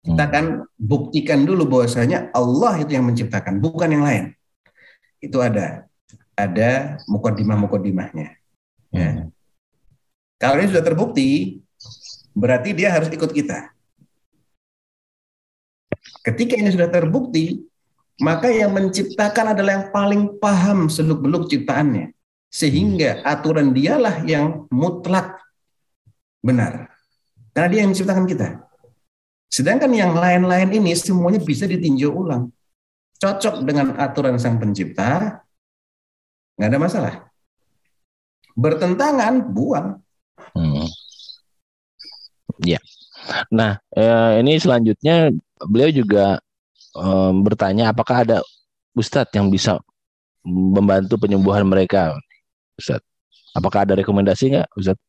Kita akan buktikan dulu bahwasanya Allah itu yang menciptakan, bukan yang lain. Itu ada ada mukodimah-mukodimahnya. Ya. Hmm. Kalau ini sudah terbukti, berarti dia harus ikut kita. Ketika ini sudah terbukti, maka yang menciptakan adalah yang paling paham seluk-beluk ciptaannya. Sehingga aturan dialah yang mutlak benar. Karena dia yang menciptakan kita. Sedangkan yang lain-lain ini semuanya bisa ditinjau ulang. Cocok dengan aturan sang pencipta, nggak ada masalah. Bertentangan, buang. Hmm. Ya. Nah, eh, ini selanjutnya beliau juga um, bertanya apakah ada ustadz yang bisa membantu penyembuhan mereka, Ustadz. Apakah ada rekomendasi nggak, Ustadz?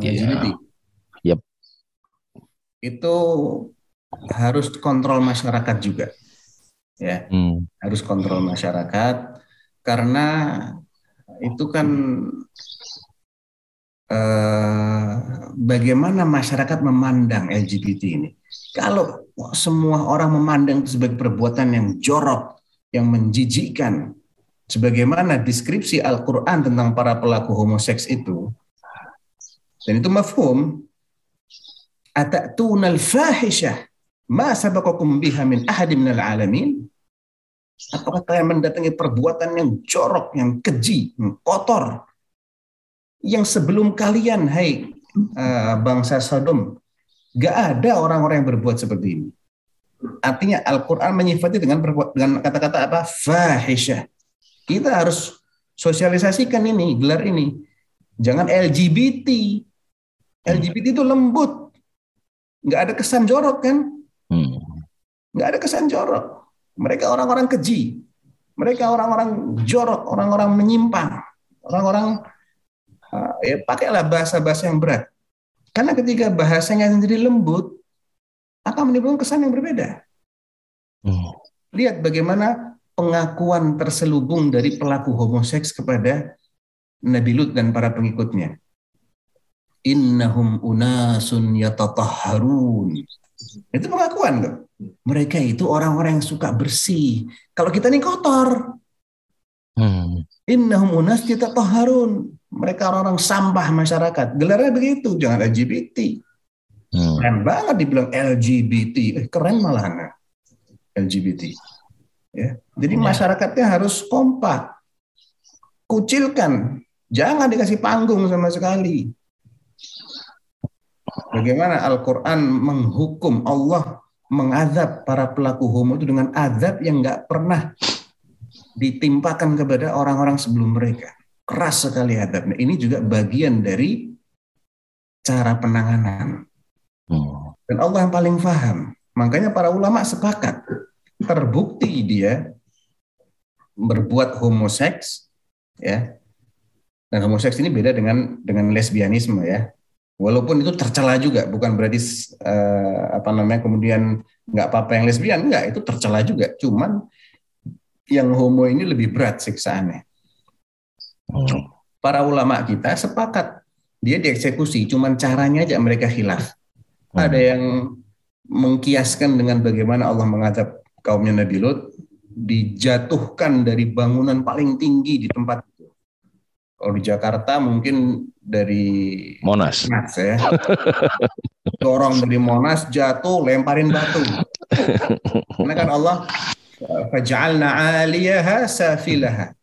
ya. Yep. Itu harus kontrol masyarakat juga, ya. Hmm. Harus kontrol masyarakat karena itu kan eh, bagaimana masyarakat memandang LGBT ini. Kalau semua orang memandang itu sebagai perbuatan yang jorok, yang menjijikkan, sebagaimana deskripsi Al-Quran tentang para pelaku homoseks itu, dan itu mafhum, atatuna al-fahisyah ma sabaqakum biha min ahadim minal alamin? Apakah kalian mendatangi perbuatan yang jorok yang keji yang kotor yang sebelum kalian hai uh, bangsa Sodom gak ada orang-orang yang berbuat seperti ini Artinya Al-Quran menyifati dengan dengan kata-kata apa? Fahisyah. Kita harus sosialisasikan ini, gelar ini. Jangan LGBT. LGBT itu lembut. Nggak ada kesan jorok kan? Hmm. Nggak ada kesan jorok. Mereka orang-orang keji. Mereka orang-orang jorok, orang-orang menyimpang. Orang-orang uh, ya pakailah bahasa-bahasa yang berat. Karena ketika bahasanya sendiri lembut, akan menimbulkan kesan yang berbeda. Hmm. Lihat bagaimana pengakuan terselubung dari pelaku homoseks kepada Nabi Lut dan para pengikutnya. Innahum unasun yatatahharun. Itu pengakuan tuh. Mereka itu orang-orang yang suka bersih. Kalau kita ini kotor. Hmm. Innahum unas yatatahharun. Mereka orang-orang sampah masyarakat. Gelarnya begitu, jangan LGBT. Hmm. Keren banget dibilang LGBT. Eh, keren malahan LGBT. Ya. Jadi Ya. masyarakatnya harus kompak. Kucilkan. Jangan dikasih panggung sama sekali. Bagaimana Al-Quran menghukum Allah mengadab para pelaku homo itu dengan adab yang nggak pernah ditimpakan kepada orang-orang sebelum mereka. Keras sekali adabnya. Ini juga bagian dari cara penanganan. Hmm. Dan Allah yang paling paham. Makanya para ulama sepakat. Terbukti dia berbuat homoseks, ya. Dan homoseks ini beda dengan dengan lesbianisme ya. Walaupun itu tercela juga, bukan berarti eh, apa namanya kemudian nggak apa-apa yang lesbian, nggak itu tercela juga. Cuman yang homo ini lebih berat siksaannya. Hmm. Para ulama kita sepakat dia dieksekusi, cuman caranya aja mereka hilaf. Ada yang mengkiaskan dengan bagaimana Allah mengadab kaumnya Nabi Lut dijatuhkan dari bangunan paling tinggi di tempat itu. Kalau di Jakarta mungkin dari Monas. Monas ya. Dorong dari Monas jatuh lemparin batu. Karena kan Allah faj'alna 'aliyaha safilaha.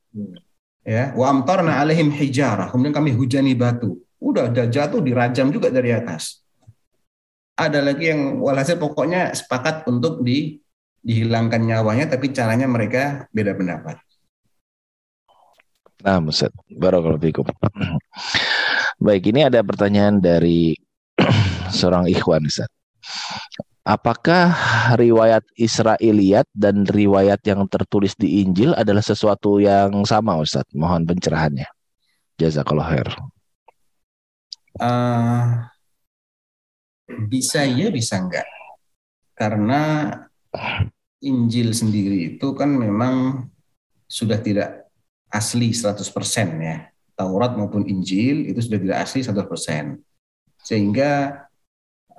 Ya, wa amtarna 'alaihim hijarah. Kemudian kami hujani batu. Udah udah jatuh dirajam juga dari atas. Ada lagi yang walhasil pokoknya sepakat untuk di dihilangkan nyawanya tapi caranya mereka beda pendapat. Nah, Ustaz. Barakallahu. Baik, ini ada pertanyaan dari [CLEARS THROAT] seorang ikhwan, Ustaz. Apakah riwayat Israiliyat dan riwayat yang tertulis di Injil adalah sesuatu yang sama, Ustaz? Mohon pencerahannya. Jazakallah khair. Eh, bisa ya, bisa enggak. Karena Injil sendiri itu kan memang sudah tidak asli 100% ya. Taurat maupun Injil itu sudah tidak asli 100%. Sehingga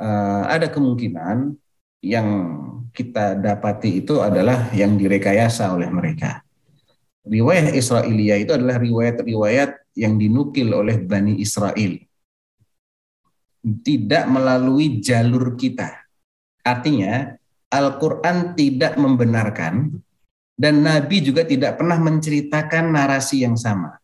eh, ada kemungkinan yang kita dapati itu adalah yang direkayasa oleh mereka. Riwayat Israiliyah itu adalah riwayat-riwayat yang dinukil oleh Bani Israel. Tidak melalui jalur kita. Artinya, Al-Quran tidak membenarkan dan Nabi juga tidak pernah menceritakan narasi yang sama.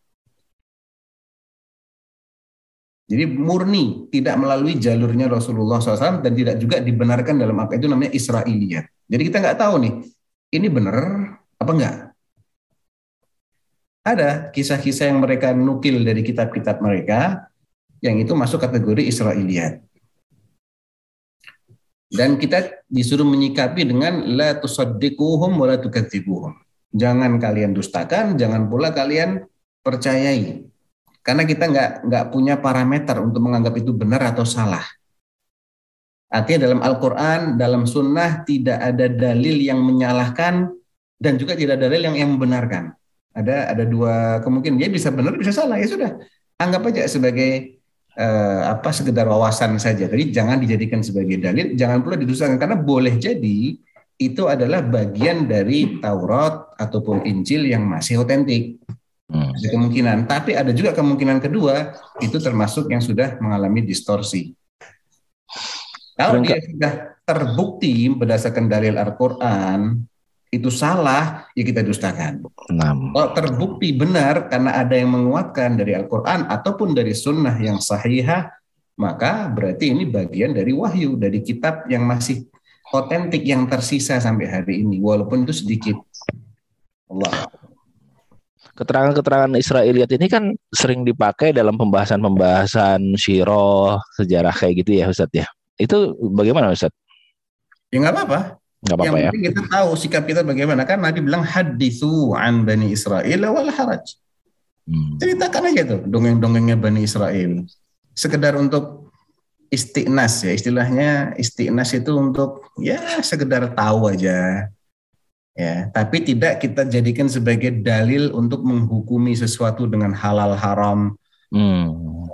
Jadi murni tidak melalui jalurnya Rasulullah SAW dan tidak juga dibenarkan dalam apa itu namanya Israiliyat. Jadi kita nggak tahu nih, ini benar apa enggak. Ada kisah-kisah yang mereka nukil dari kitab-kitab mereka yang itu masuk kategori Israiliyat. Dan kita disuruh menyikapi dengan la tusaddiquhum wa la. Jangan kalian dustakan, jangan pula kalian percayai. Karena kita nggak nggak punya parameter untuk menganggap itu benar atau salah. Artinya dalam Al-Quran, dalam Sunnah tidak ada dalil yang menyalahkan dan juga tidak ada dalil yang yang membenarkan. Ada ada dua kemungkinan. Dia bisa benar, bisa salah. Ya sudah, anggap aja sebagai eh, apa sekedar wawasan saja. Jadi jangan dijadikan sebagai dalil, jangan pula didustakan karena boleh jadi itu adalah bagian dari Taurat ataupun Injil yang masih otentik. Hmm. Ada kemungkinan, tapi ada juga kemungkinan kedua itu termasuk yang sudah mengalami distorsi. Kalau dia sudah terbukti berdasarkan dalil Al-Quran itu salah, ya kita dustakan. Enam. Kalau terbukti benar karena ada yang menguatkan dari Al-Quran ataupun dari sunnah yang sahihah, maka berarti ini bagian dari wahyu, dari kitab yang masih otentik yang tersisa sampai hari ini walaupun itu sedikit. Allah. Keterangan-keterangan Israiliyat ini kan sering dipakai dalam pembahasan-pembahasan syirah, sejarah kayak gitu ya Ustadz ya. Itu bagaimana Ustadz? Ya nggak apa-apa. Nggak Yang apa-apa ya. penting kita tahu sikap kita bagaimana. Kan Nabi bilang hadithu an Bani Israel wal haraj. Hmm. Ceritakan aja tuh dongeng-dongengnya Bani Israel. Sekedar untuk istiqnas ya istilahnya istiqnas itu untuk ya sekedar tahu aja ya tapi tidak kita jadikan sebagai dalil untuk menghukumi sesuatu dengan halal haram Hmm.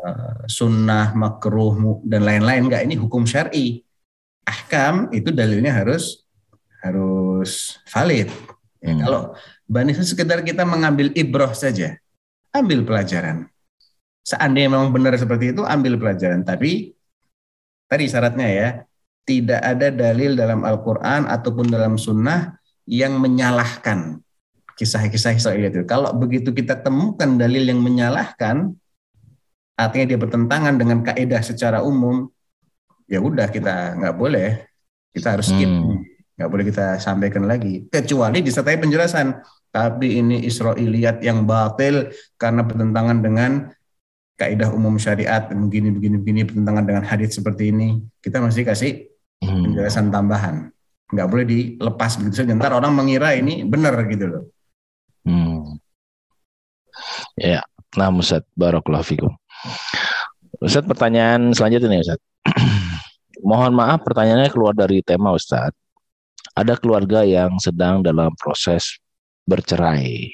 sunnah makruh dan lain-lain. Enggak ini hukum syar'i. Ahkam itu dalilnya harus harus valid. Ya, Hmm. kalau Bani itu sekedar kita mengambil ibroh saja ambil pelajaran. Seandainya memang benar seperti itu ambil pelajaran. Tapi tadi syaratnya ya tidak ada dalil dalam Al-Quran ataupun dalam Sunnah yang menyalahkan kisah-kisah Israel itu. Kalau begitu kita temukan dalil yang menyalahkan, artinya dia bertentangan dengan kaidah secara umum, ya udah kita nggak boleh, kita harus skip, Hmm. nggak boleh kita sampaikan lagi. Kecuali disertai penjelasan. Tapi ini Israiliyat yang batil karena bertentangan dengan kaidah umum syariat begini begini begini bertentangan dengan hadis seperti ini kita mesti kasih Hmm. penjelasan tambahan nggak boleh dilepas begitu saja ntar orang mengira ini benar gitu loh Hmm. Ya, nah Ustaz, Barakallahu fikum. Ustaz, pertanyaan selanjutnya nih Ustaz. [CLEARS THROAT] Mohon maaf pertanyaannya keluar dari tema Ustaz. Ada keluarga yang sedang dalam proses bercerai.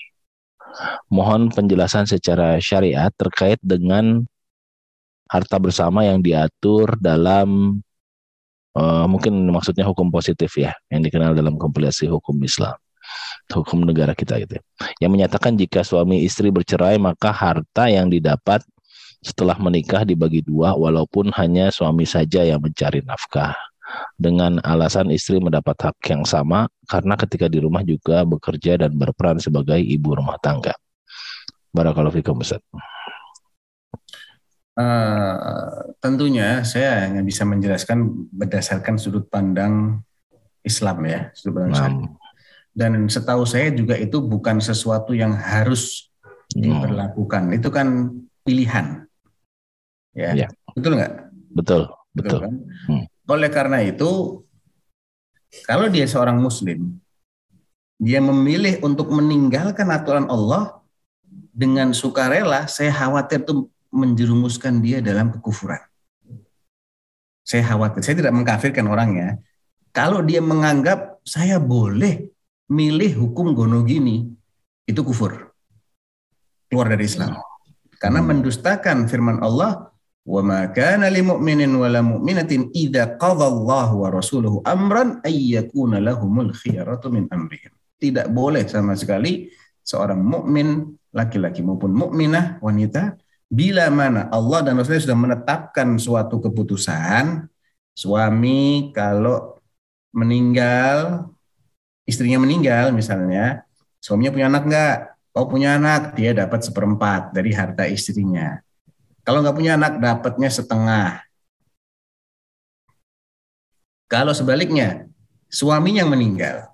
Mohon penjelasan secara syariat terkait dengan harta bersama yang diatur dalam eh, mungkin maksudnya hukum positif ya, yang dikenal dalam kompilasi hukum Islam, hukum negara kita gitu. ya yang menyatakan jika suami istri bercerai maka harta yang didapat setelah menikah dibagi dua walaupun hanya suami saja yang mencari nafkah dengan alasan istri mendapat hak yang sama karena ketika di rumah juga bekerja dan berperan sebagai ibu rumah tangga. Barakallahu fikum Ustaz. Eh, tentunya saya hanya bisa menjelaskan berdasarkan sudut pandang Islam ya sudut pandang Islam. Dan setahu saya juga itu bukan sesuatu yang harus diberlakukan itu kan pilihan ya Ya. betul nggak betul, betul. kan? Hmm. Oleh karena itu, kalau dia seorang Muslim, dia memilih untuk meninggalkan aturan Allah dengan sukarela, saya khawatir itu menjerumuskan dia dalam kekufuran. Saya khawatir, saya tidak mengkafirkan orang ya. Kalau dia menganggap saya boleh milih hukum gono gini, itu kufur. Keluar dari Islam. Karena mendustakan firman Allah, wa ma kana lil mu'minin wa la mu'minatin idza wa rasuluhu amran ay. Tidak boleh sama sekali seorang mukmin laki-laki maupun mukminah wanita bila mana Allah dan Rasulnya sudah menetapkan suatu keputusan suami kalau meninggal istrinya meninggal misalnya suaminya punya anak enggak oh punya anak. Dia dapat seperempat dari harta istrinya. Kalau nggak punya anak dapatnya setengah. Kalau sebaliknya suami yang meninggal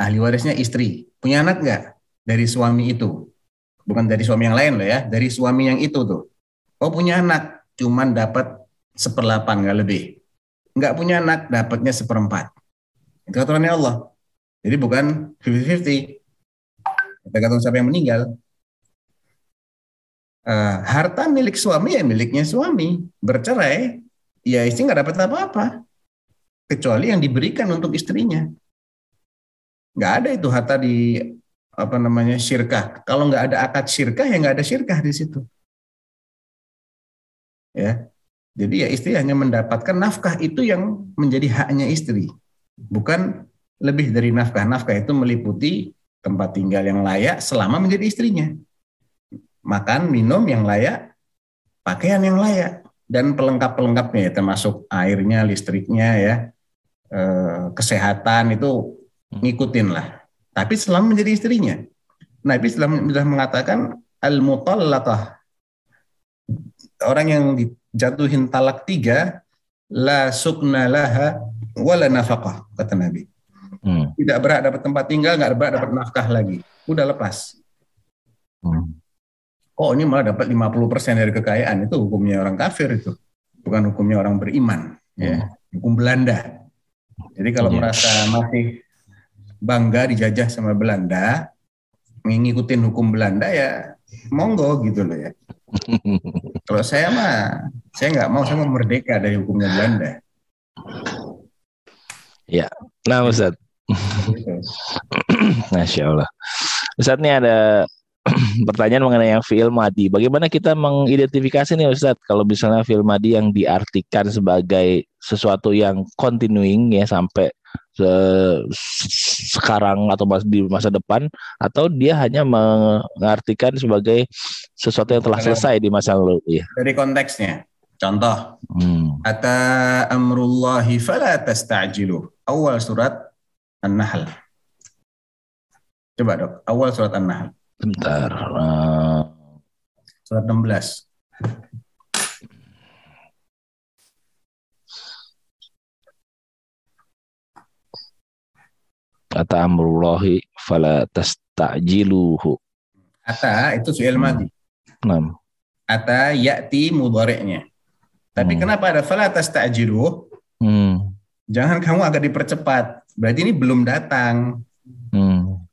ahli warisnya istri punya anak nggak dari suami itu bukan dari suami yang lain loh ya dari suami yang itu tuh. Oh punya anak cuman dapat seperlapan nggak lebih. Nggak punya anak dapatnya seperempat. Itu aturannya Allah. Jadi bukan 50-50 tergantung siapa yang meninggal. Eh, harta milik suami ya miliknya suami. Bercerai ya istri nggak dapat apa-apa. Kecuali yang diberikan untuk istrinya. Nggak ada itu harta di apa namanya syirkah. Kalau nggak ada akad syirkah ya nggak ada syirkah di situ. Ya. Jadi ya istri hanya mendapatkan nafkah itu yang menjadi haknya istri. Bukan lebih dari nafkah. Nafkah itu meliputi tempat tinggal yang layak selama menjadi istrinya. Makan minum yang layak pakaian yang layak dan pelengkap-pelengkapnya ya termasuk airnya listriknya ya eh, kesehatan itu ngikutin lah tapi selama menjadi istrinya Nabi sudah sudah mengatakan al mutallaqah orang yang dijatuhin talak tiga la sukna laha wala nafaqah kata Nabi. Hmm. Tidak berhak dapat tempat tinggal, nggak berhak dapat nafkah lagi. Udah lepas. Hmm. Oh ini malah dapat 50% dari kekayaan itu hukumnya orang kafir itu. Bukan hukumnya orang beriman. Ya. Hukum Belanda. Jadi kalau Iya. merasa masih bangga dijajah sama Belanda, ngikutin hukum Belanda ya monggo gitu loh ya. [LAUGHS] Kalau saya mah, saya nggak mau, saya mau merdeka dari hukumnya Belanda. Nah, Ustaz, Gitu. [CLEARS THROAT] Masya Allah. Ustaz ini ada [CLEARS THROAT] pertanyaan mengenai yang fi'il madi. Bagaimana kita mengidentifikasi nih Ustaz kalau misalnya fi'il madi yang diartikan sebagai sesuatu yang continuing ya sampai se- sekarang atau mas- di masa depan atau dia hanya mengartikan sebagai sesuatu yang telah selesai di masa lalu ya. Dari konteksnya, contoh, Hmm. Ata amrullahi fala tasta'jilu. Awal surat An-Nahl. Coba dok, awal surat An-Nahl. Bentar. Eh, Surat 16. Kata amrullahi fala tastajiluhu. Ata itu fi'il Hmm. madi. Nah, Ata ya'ti mudhari'nya. Tapi Hmm. kenapa ada fala tasta'jilu? hmm. Jangan kamu agak dipercepat. Berarti ini belum datang. Hmm.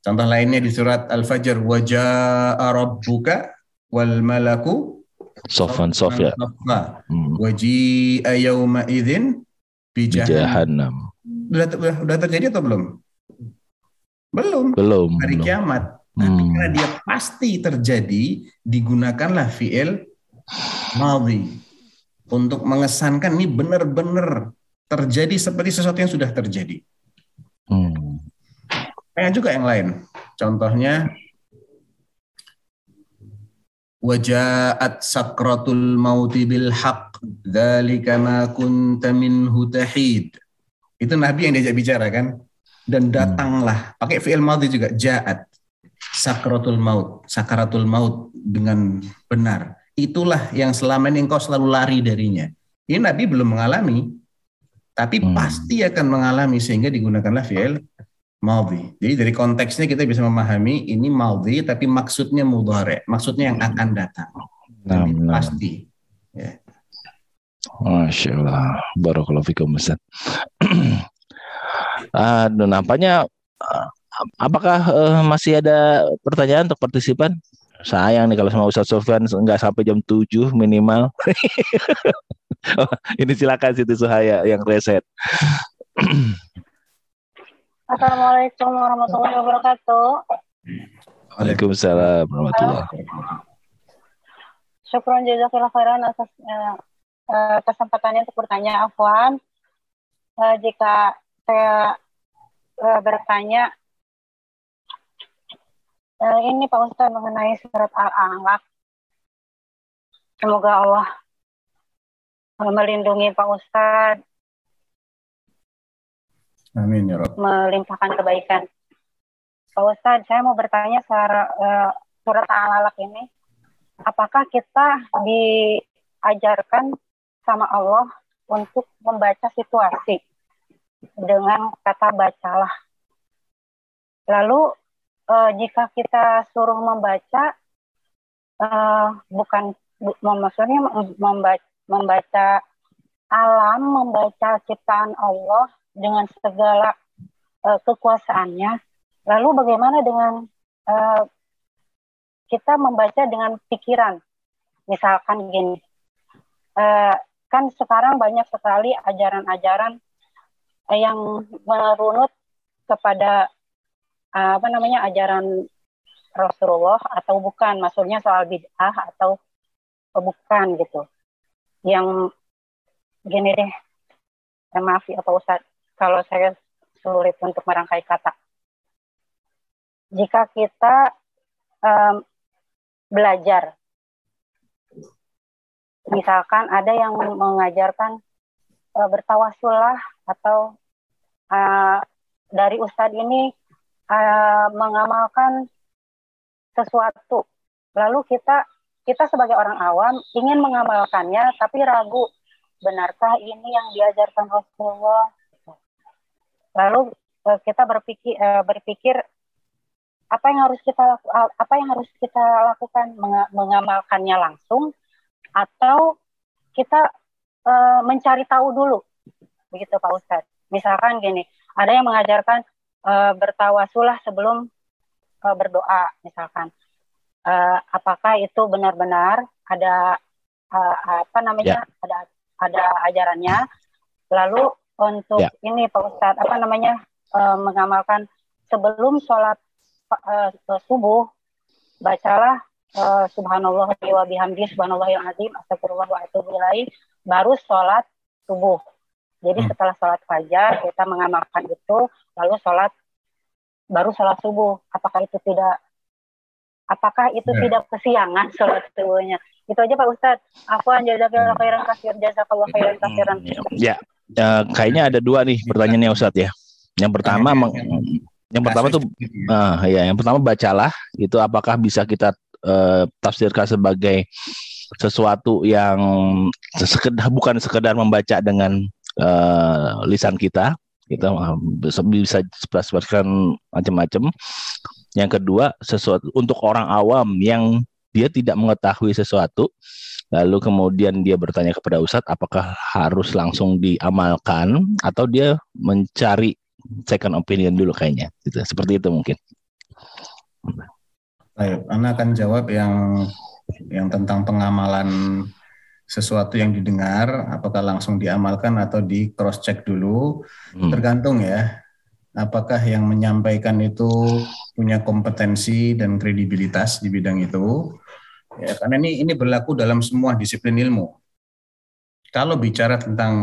Contoh lainnya di surat Al-Fajr. Waja'a rabbuka wal malaku Sofan sof ya. saffa. Hmm. Waji'a yawma idzin bijahannam. Jahannam. Udah, udah, udah terjadi atau belum? Belum. Belum. Hari belum. kiamat. Tapi Hmm. karena dia pasti terjadi, digunakanlah fi'il madhi untuk mengesankan ini benar-benar terjadi seperti sesuatu yang sudah terjadi. Hmm. Banyak juga yang lain. Contohnya Wajaat sakratul mauti bil haq dzalika ma kunta minhu tahid. Itu Nabi yang diajak bicara kan? Dan datanglah pakai fi'il madhi juga jaat sakratul maut, sakaratul maut dengan benar. Itulah yang selama ini engkau selalu lari darinya. Ini Nabi belum mengalami, tapi Hmm. pasti akan mengalami sehingga digunakanlah fi'il madhi. Jadi dari konteksnya kita bisa memahami ini madhi tapi maksudnya mudhari, maksudnya yang akan datang. Nah, nah. pasti. Masya Allah. Barakallahu fikum Ustaz. [CLEARS THROAT] Aduh, nampaknya eh, apakah eh, masih ada pertanyaan untuk partisipan? Sayang nih kalau sama Ustaz Sofyan nggak sampai jam 7 minimal. [LAUGHS] Oh, ini silakan Siti Suhaya yang reset. [CLEARS THROAT] Assalamualaikum warahmatullahi wabarakatuh. Waalaikumsalam warahmatullahi wabarakatuh. Syukron jazakallah khairan atas eh, kesempatannya untuk bertanya Afwan. Eh, jika saya eh, bertanya eh, ini Pak Ustadz mengenai surat Al-Alaq. Semoga Allah melindungi Pak Ustadz, Amin ya Rabb. melimpahkan kebaikan. Pak Ustadz, saya mau bertanya secara eh, surat Al-Alaq ini, apakah kita diajarkan sama Allah untuk membaca situasi dengan kata bacalah. Lalu eh, jika kita suruh membaca, eh, bukan bu- maksudnya membaca, membaca alam, membaca ciptaan Allah dengan segala eh, kekuasaannya. Lalu bagaimana dengan eh, kita membaca dengan pikiran? Misalkan gini, eh, kan sekarang banyak sekali ajaran-ajaran eh, yang merunut kepada eh, apa namanya ajaran Rasulullah atau bukan, maksudnya soal bid'ah atau bukan gitu. Yang gini deh, eh, maaf ya Pak Ustadz, kalau saya sulit untuk merangkai kata. Jika kita em, belajar, misalkan ada yang mengajarkan eh, bertawasullah atau eh, dari Ustadz ini eh, mengamalkan sesuatu, lalu kita kita sebagai orang awam ingin mengamalkannya tapi ragu benarkah ini yang diajarkan Rasulullah? Lalu eh, kita berpikir eh, berpikir apa yang harus kita apa yang harus kita lakukan Menga- mengamalkannya langsung atau kita eh, mencari tahu dulu. Begitu Pak Ustadz misalkan gini ada yang mengajarkan eh, bertawasulah sebelum eh, berdoa misalkan. Eh, apakah itu benar-benar ada eh, apa namanya ada ada ajarannya? Lalu untuk Ya. ini Pak Ustadz apa namanya eh, mengamalkan sebelum sholat eh, subuh bacalah eh, subhanallah wa bihamdi subhanallahil azim astagfirullah wa atubu ilaih. Baru sholat subuh. Jadi Hmm. setelah sholat fajar kita mengamalkan itu lalu sholat baru sholat subuh. Apakah itu tidak apakah itu Ya. tidak kesiangan sholat subuhnya? Itu aja Pak Ustadz. Aku jazakallah khairan kasir jazakallah khairan kasiran Ya, eh, kayaknya ada dua nih pertanyaannya Ustadz ya. Yang pertama, meng- yang pertama tuh, ya. ah, ya, yang pertama bacalah itu apakah bisa kita eh, tafsirkan sebagai sesuatu yang sekedar bukan sekedar membaca dengan eh, lisan kita, kita eh, bisa bisa sebarkan macam-macam. Yang kedua, sesuatu untuk orang awam yang dia tidak mengetahui sesuatu, lalu kemudian dia bertanya kepada Ustadz apakah harus langsung diamalkan? Atau dia mencari second opinion dulu kayaknya. Gitu seperti itu mungkin Baik, Ana akan jawab yang yang tentang pengamalan sesuatu yang didengar, apakah langsung diamalkan atau di cross check dulu, Hmm. tergantung ya. Apakah yang menyampaikan itu punya kompetensi dan kredibilitas di bidang itu? Ya, karena ini ini berlaku dalam semua disiplin ilmu. Kalau bicara tentang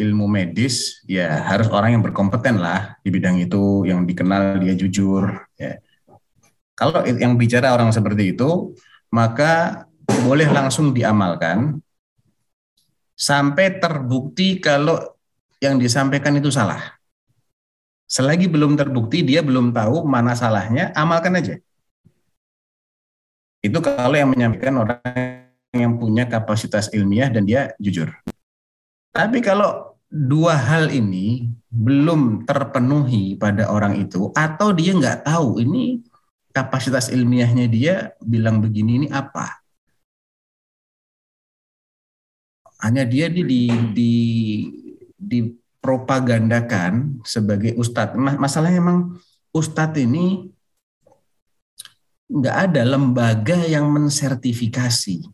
ilmu medis, ya harus orang yang berkompeten lah di bidang itu, yang dikenal dia jujur. Ya. Kalau yang bicara orang seperti itu, maka boleh langsung diamalkan sampai terbukti kalau yang disampaikan itu salah. Selagi belum terbukti, dia belum tahu mana salahnya, amalkan aja. Itu kalau yang menyampaikan orang yang punya kapasitas ilmiah dan dia jujur. Tapi kalau dua hal ini belum terpenuhi pada orang itu, atau dia nggak tahu ini kapasitas ilmiahnya dia bilang begini ini apa? Hanya dia di di, di dipropagandakan sebagai ustadz. Ma- Masalahnya emang ustadz ini nggak ada lembaga yang mensertifikasi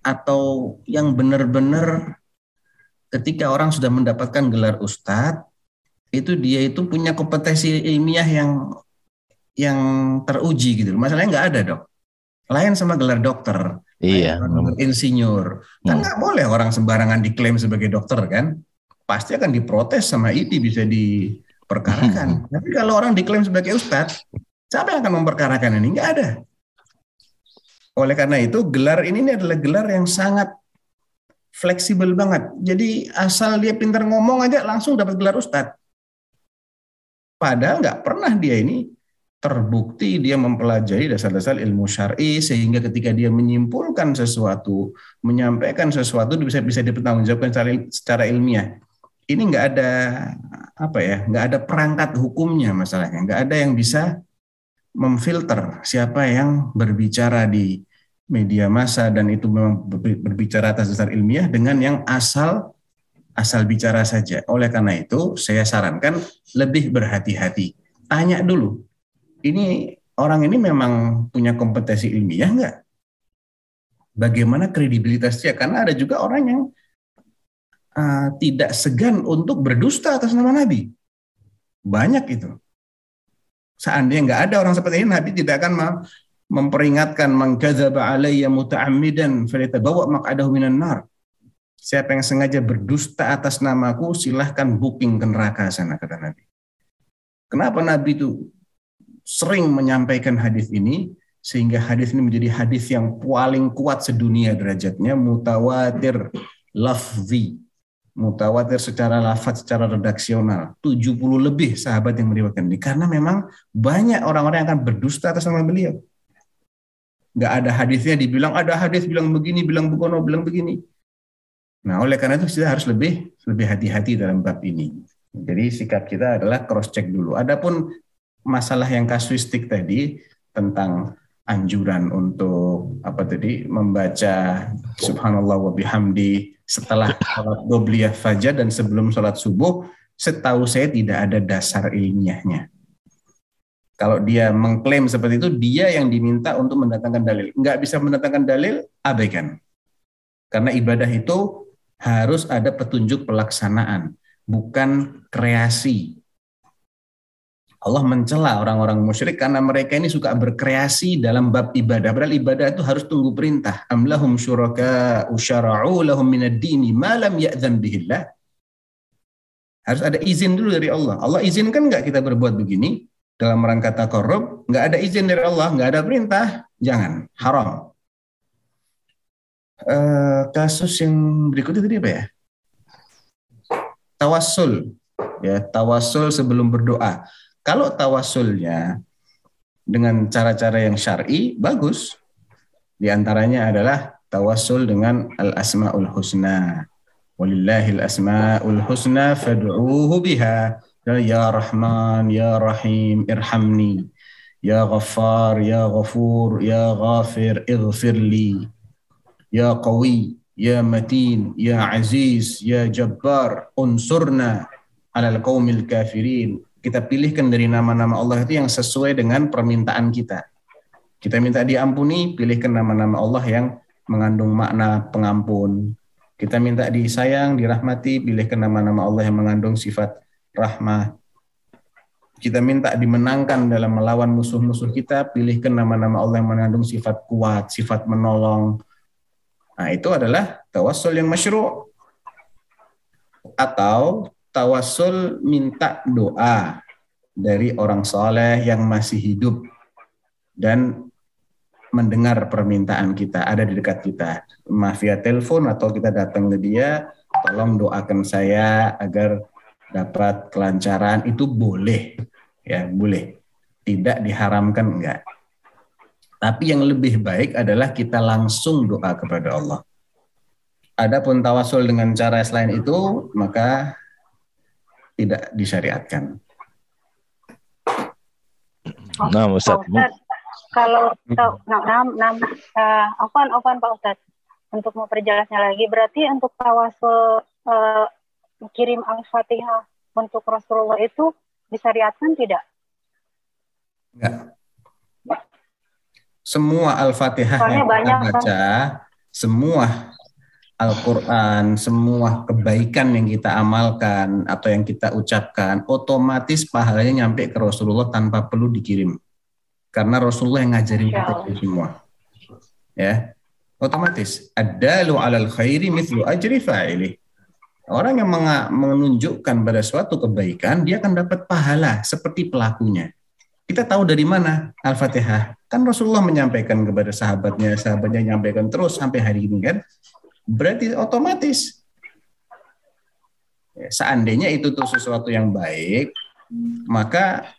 atau yang benar-benar ketika orang sudah mendapatkan gelar ustadz itu dia itu punya kompetensi ilmiah yang yang teruji gitu. Masalahnya nggak ada dok. Lain sama gelar dokter, iya insinyur. Kan Hmm. nggak boleh orang sembarangan diklaim sebagai dokter kan? Pasti akan diprotes sama ITI bisa diperkarakan. Tapi kalau orang diklaim sebagai ustadz, siapa yang akan memperkarakan ini? Nggak ada. Oleh karena itu gelar ini, ini adalah gelar yang sangat fleksibel banget. Jadi asal dia pintar ngomong aja langsung dapat gelar ustadz. Padahal nggak pernah dia ini terbukti dia mempelajari dasar-dasar ilmu syar'i sehingga ketika dia menyimpulkan sesuatu, menyampaikan sesuatu bisa bisa dipertanggungjawabkan secara, secara ilmiah. Ini nggak ada apa ya, nggak ada perangkat hukumnya masalahnya, nggak ada yang bisa memfilter siapa yang berbicara di media massa dan itu memang ber- berbicara atas dasar ilmiah dengan yang asal asal bicara saja. Oleh karena itu, saya sarankan lebih berhati-hati. Tanya dulu, ini orang ini memang punya kompetensi ilmiah nggak? Bagaimana kredibilitasnya? Karena ada juga orang yang uh, tidak segan untuk berdusta atas nama Nabi. Banyak itu. Seandainya nggak ada orang seperti ini, Nabi tidak akan mem- memperingatkan mengkadzaba alayya muta'ammidan falyatabawwa maq'adahu minan nar. Siapa yang sengaja berdusta atas namaku, silahkan booking ke neraka sana, kata Nabi. Kenapa Nabi itu sering menyampaikan hadis ini, sehingga hadis ini menjadi hadis yang paling kuat sedunia derajatnya, mutawatir lafzi. Mutawatir secara lafaz, secara redaksional. 70 lebih sahabat yang meriwayatkan ini. Karena memang banyak orang-orang yang akan berdusta atas nama beliau. Nggak ada hadisnya dibilang, ada hadis bilang begini, bilang begono, bilang begini Nah, oleh karena itu kita harus lebih lebih hati-hati dalam bab ini. Jadi sikap kita adalah cross check dulu. Adapun masalah yang kasuistik tadi tentang anjuran untuk apa tadi membaca subhanallah wa bihamdi setelah sholat dobliyah fajar dan sebelum sholat subuh setahu saya tidak ada dasar ilmiahnya. Kalau dia mengklaim seperti itu, dia yang diminta untuk mendatangkan dalil. Nggak bisa mendatangkan dalil, abaikan. Karena ibadah itu harus ada petunjuk pelaksanaan, bukan kreasi. Allah mencela orang-orang musyrik karena mereka ini suka berkreasi dalam bab ibadah. Padahal ibadah itu harus tunggu perintah. Amlahum syuraka usyara'u lahum minad dini ma lam ya'zan bihillah. Harus ada izin dulu dari Allah. Allah izinkan nggak kita berbuat begini? Dalam rangka korup, nggak ada izin dari Allah, nggak ada perintah, jangan. Haram. Uh, kasus yang berikutnya tadi apa ya? Tawasul. Ya, tawasul sebelum berdoa. Kalau tawasulnya dengan cara-cara yang syar'i bagus. Di antaranya adalah tawasul dengan al-asmaul husna. Walillahil asmaul husna fad'uuhu biha. Ya Rahman, Ya Rahim, irhamni. Ya Ghaffar, Ya Ghafur, Ya Ghafir, ighfirli. Ya Qawi, Ya Matin, Ya Aziz, Ya Jabbar, unsurna alal qaumil kafirin. Kita pilihkan dari nama-nama Allah itu yang sesuai dengan permintaan kita. Kita minta diampuni, pilihkan nama-nama Allah yang mengandung makna pengampun. Kita minta disayang, dirahmati, pilihkan nama-nama Allah yang mengandung sifat rahmah. Kita minta dimenangkan dalam melawan musuh-musuh kita, pilihkan nama-nama Allah yang mengandung sifat kuat, sifat menolong, Nah, itu adalah tawassul yang masyru' atau tawassul minta doa dari orang soleh yang masih hidup dan mendengar permintaan kita ada di dekat kita. Maaf via telepon atau kita datang ke dia tolong doakan saya agar dapat kelancaran. Itu boleh ya boleh. Tidak diharamkan enggak. Tapi yang lebih baik adalah kita langsung doa kepada Allah. Adapun tawasul dengan cara selain itu, maka tidak disyariatkan. Nah, Ustaz. Pak Ustaz kalau tahu, nah, nah, nah, uh, afan, afan Pak Ustaz, untuk memperjelasnya lagi, berarti untuk tawasul uh, kirim al-fatihah untuk Rasulullah itu disyariatkan tidak? Enggak semua Al-Fatihah yang kita baca, semua Al-Quran, semua kebaikan yang kita amalkan atau yang kita ucapkan, otomatis pahalanya nyampe ke Rasulullah tanpa perlu dikirim. Karena Rasulullah yang ngajarin kita itu semua. Ya, otomatis. Ada lu alal khairi mithlu ajri fa'ili. Orang yang menunjukkan pada suatu kebaikan, dia akan dapat pahala seperti pelakunya. Kita tahu dari mana Al-Fatihah. Kan Rasulullah menyampaikan kepada sahabatnya, sahabatnya menyampaikan terus sampai hari ini kan. Berarti otomatis. Ya, seandainya itu tuh sesuatu yang baik, maka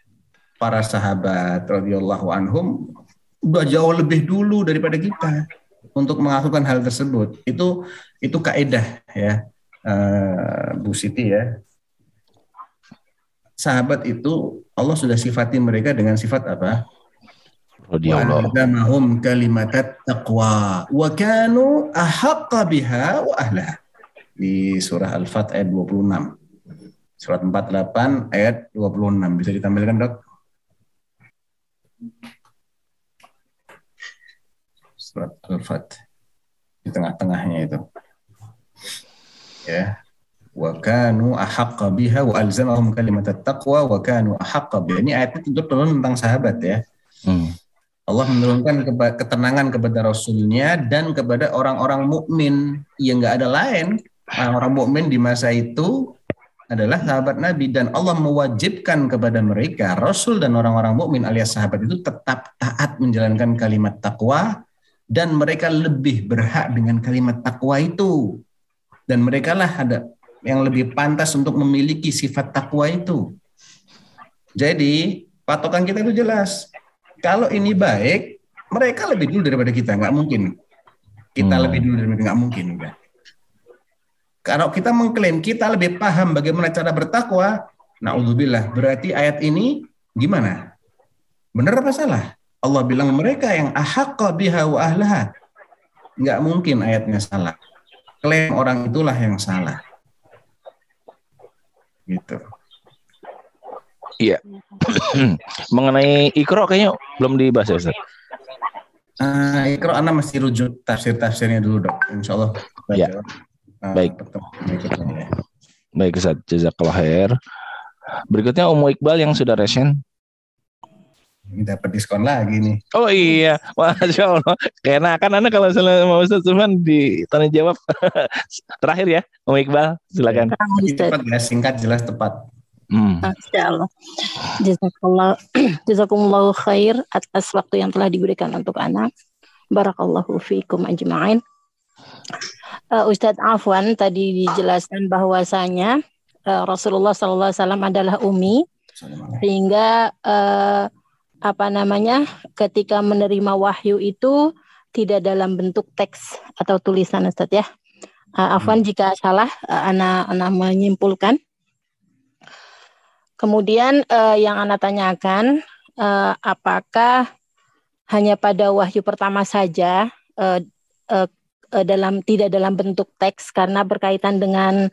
para sahabat radhiyallahu anhum udah jauh lebih dulu daripada kita untuk melakukan hal tersebut. Itu itu kaidah ya. Uh, Bu Siti ya sahabat itu Allah sudah sifati mereka dengan sifat apa? Wa kalimatat taqwa wa kanu ahaqqa biha wa ahlah. Di surah Al-Fat ayat 26. Surat 48 ayat 26. Bisa ditampilkan, Dok? Surat Al-Fat. Di tengah-tengahnya itu. Ya wa kanu ahaqqa biha wa alzamahum kalimat taqwa wa kanu ahaqqa biha. Ini ayat itu turun tentang sahabat ya. Hmm. Allah menurunkan ketenangan kepada Rasulnya dan kepada orang-orang mukmin yang nggak ada lain. Orang-orang mukmin di masa itu adalah sahabat Nabi dan Allah mewajibkan kepada mereka Rasul dan orang-orang mukmin alias sahabat itu tetap taat menjalankan kalimat takwa dan mereka lebih berhak dengan kalimat takwa itu dan mereka lah ada yang lebih pantas untuk memiliki sifat takwa itu. Jadi patokan kita itu jelas. Kalau ini baik, mereka lebih dulu daripada kita, nggak mungkin. Kita hmm. lebih dulu daripada nggak mungkin. Udah. Kalau kita mengklaim kita lebih paham bagaimana cara bertakwa, naudzubillah, berarti ayat ini gimana? Benar apa salah? Allah bilang mereka yang ahaqqa biha wa ahlaha. Enggak mungkin ayatnya salah. Klaim orang itulah yang salah. Gitu. [COUGHS] Mengenai Iqra kayaknya belum dibahas ya Ustaz. Ah, Ikro Anda mesti rujuk tafsir-tafsirnya dulu dok. Insya Allah. Ya. Ah, Baik. ya. Baik Ustaz, jazakallah khair. Berikutnya Umu Iqbal yang sudah resen. Ini dapat diskon lagi nih. Oh iya, Masya Allah. Karena kan Anda kalau misalnya sama Ustaz Suman ditanya jawab. [LAUGHS] Terakhir ya, Umu Iqbal, silakan. Cepat ya, singkat jelas tepat. Hmm. Masya Allah. Jazakallah, [CLEARS THROAT] jazakumullahu khair atas waktu yang telah diberikan untuk anak. Barakallahu fiikum ajma'in. Uh, Ustadz Afwan tadi dijelaskan bahwasanya uh, Rasulullah SAW adalah umi sehingga uh, apa namanya ketika menerima wahyu itu tidak dalam bentuk teks atau tulisan Ustadz ya. Uh, Afwan jika salah uh, anak anak menyimpulkan Kemudian eh, yang Anda tanyakan, eh, apakah hanya pada wahyu pertama saja eh, eh, eh, dalam tidak dalam bentuk teks karena berkaitan dengan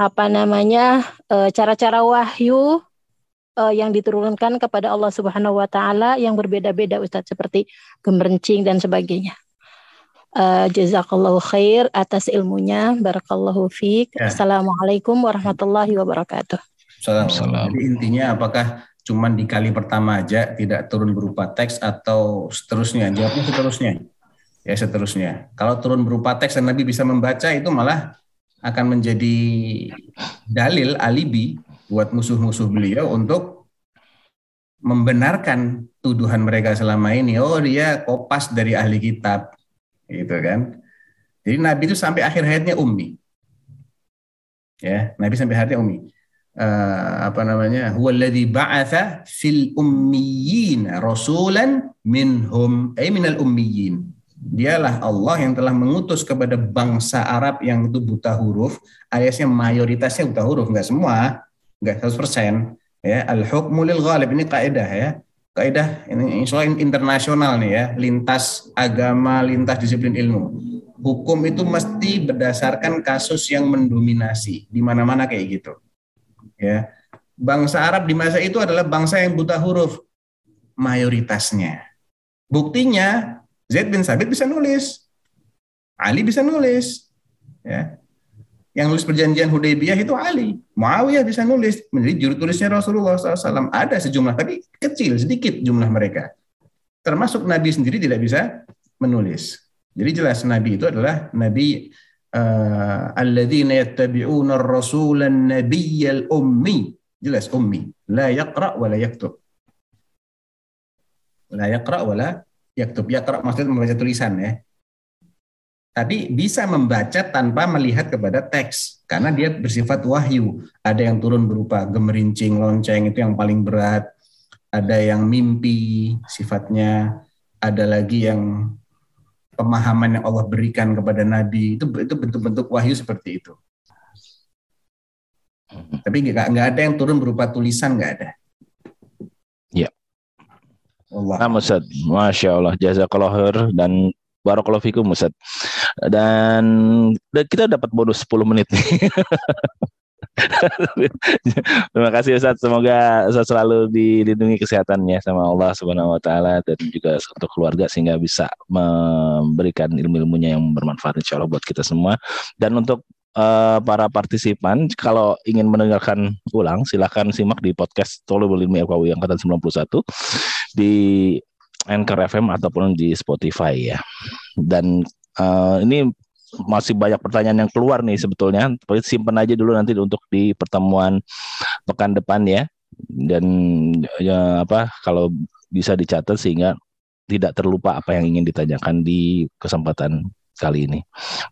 apa namanya eh, cara-cara wahyu eh, yang diturunkan kepada Allah Subhanahu Wa Taala yang berbeda-beda, Ustadz seperti gemerencing dan sebagainya. Uh, jazakallahu khair atas ilmunya. Barakallahu fiik. Ya. Assalamualaikum warahmatullahi wabarakatuh. Salam. Jadi intinya apakah cuman di kali pertama aja tidak turun berupa teks atau seterusnya? Jawabnya seterusnya. Ya seterusnya. Kalau turun berupa teks dan Nabi bisa membaca itu malah akan menjadi dalil alibi buat musuh-musuh beliau untuk membenarkan tuduhan mereka selama ini. Oh dia kopas dari ahli kitab, gitu kan? Jadi Nabi itu sampai akhir hayatnya ummi. Ya, Nabi sampai hayatnya ummi eh, apa namanya? Huwallazi ba'atha fil ummiyin rasulan minhum ay minal ummiyin dialah Allah yang telah mengutus kepada bangsa Arab yang itu buta huruf. Aliasnya mayoritasnya buta huruf enggak semua enggak 100% ya. Al hukmu lil ghalib ini kaidah ya. Kaidah ini insya Allah internasional nih ya. Lintas agama lintas disiplin ilmu. Hukum itu mesti berdasarkan kasus yang mendominasi. Di mana-mana kayak gitu ya. Bangsa Arab di masa itu adalah bangsa yang buta huruf mayoritasnya. Buktinya Zaid bin Sabit bisa nulis Ali bisa nulis ya. Yang nulis perjanjian Hudaybiyah itu Ali Muawiyah bisa nulis. Menjadi juru tulisnya Rasulullah SAW ada sejumlah tapi kecil sedikit jumlah mereka. Termasuk Nabi sendiri tidak bisa menulis. Jadi jelas Nabi itu adalah Nabi alladzina yattabi'una ar-rasula an-nabiyyal ummi jelas ummi. La yaqra wa la yaktub. La yaqra wa la yaktub. Maksudnya membaca tulisan ya. Tapi bisa membaca tanpa melihat kepada teks karena dia bersifat wahyu. Ada yang turun berupa gemerincing lonceng itu yang paling berat. Ada yang mimpi sifatnya. Ada lagi yang pemahaman yang Allah berikan kepada Nabi itu itu bentuk-bentuk wahyu seperti itu. Tapi nggak nggak ada yang turun berupa tulisan nggak ada. Ya. Allah. Nah, Ustaz, Masya Allah, jazakallah khair dan barakallahu fikum Ustaz. Dan, dan kita dapat bonus 10 menit nih. [LAUGHS] [LAUGHS] Terima kasih Ustaz, semoga Ustaz selalu dilindungi kesehatannya sama Allah Subhanahu wa taala dan juga untuk keluarga sehingga bisa memberikan ilmu-ilmunya yang bermanfaat insya Allah buat kita semua. Dan untuk eh, para partisipan kalau ingin mendengarkan ulang silahkan simak di podcast Tolong Ilmu FKW angkatan 91 di Anchor FM ataupun di Spotify ya. Dan eh, ini masih banyak pertanyaan yang keluar nih sebetulnya. Tapi simpan aja dulu nanti untuk di pertemuan pekan depan ya. Dan ya apa kalau bisa dicatat sehingga tidak terlupa apa yang ingin ditanyakan di kesempatan kali ini.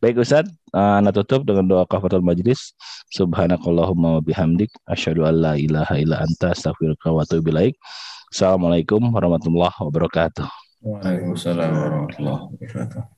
Baik Ustaz, eh, Anda tutup dengan doa kafaratul majlis. Subhanakallahumma wa bihamdik asyhadu an la ilaha illa anta astaghfiruka wa atubu ilaik. Assalamualaikum warahmatullahi wabarakatuh. Waalaikumsalam warahmatullahi wabarakatuh.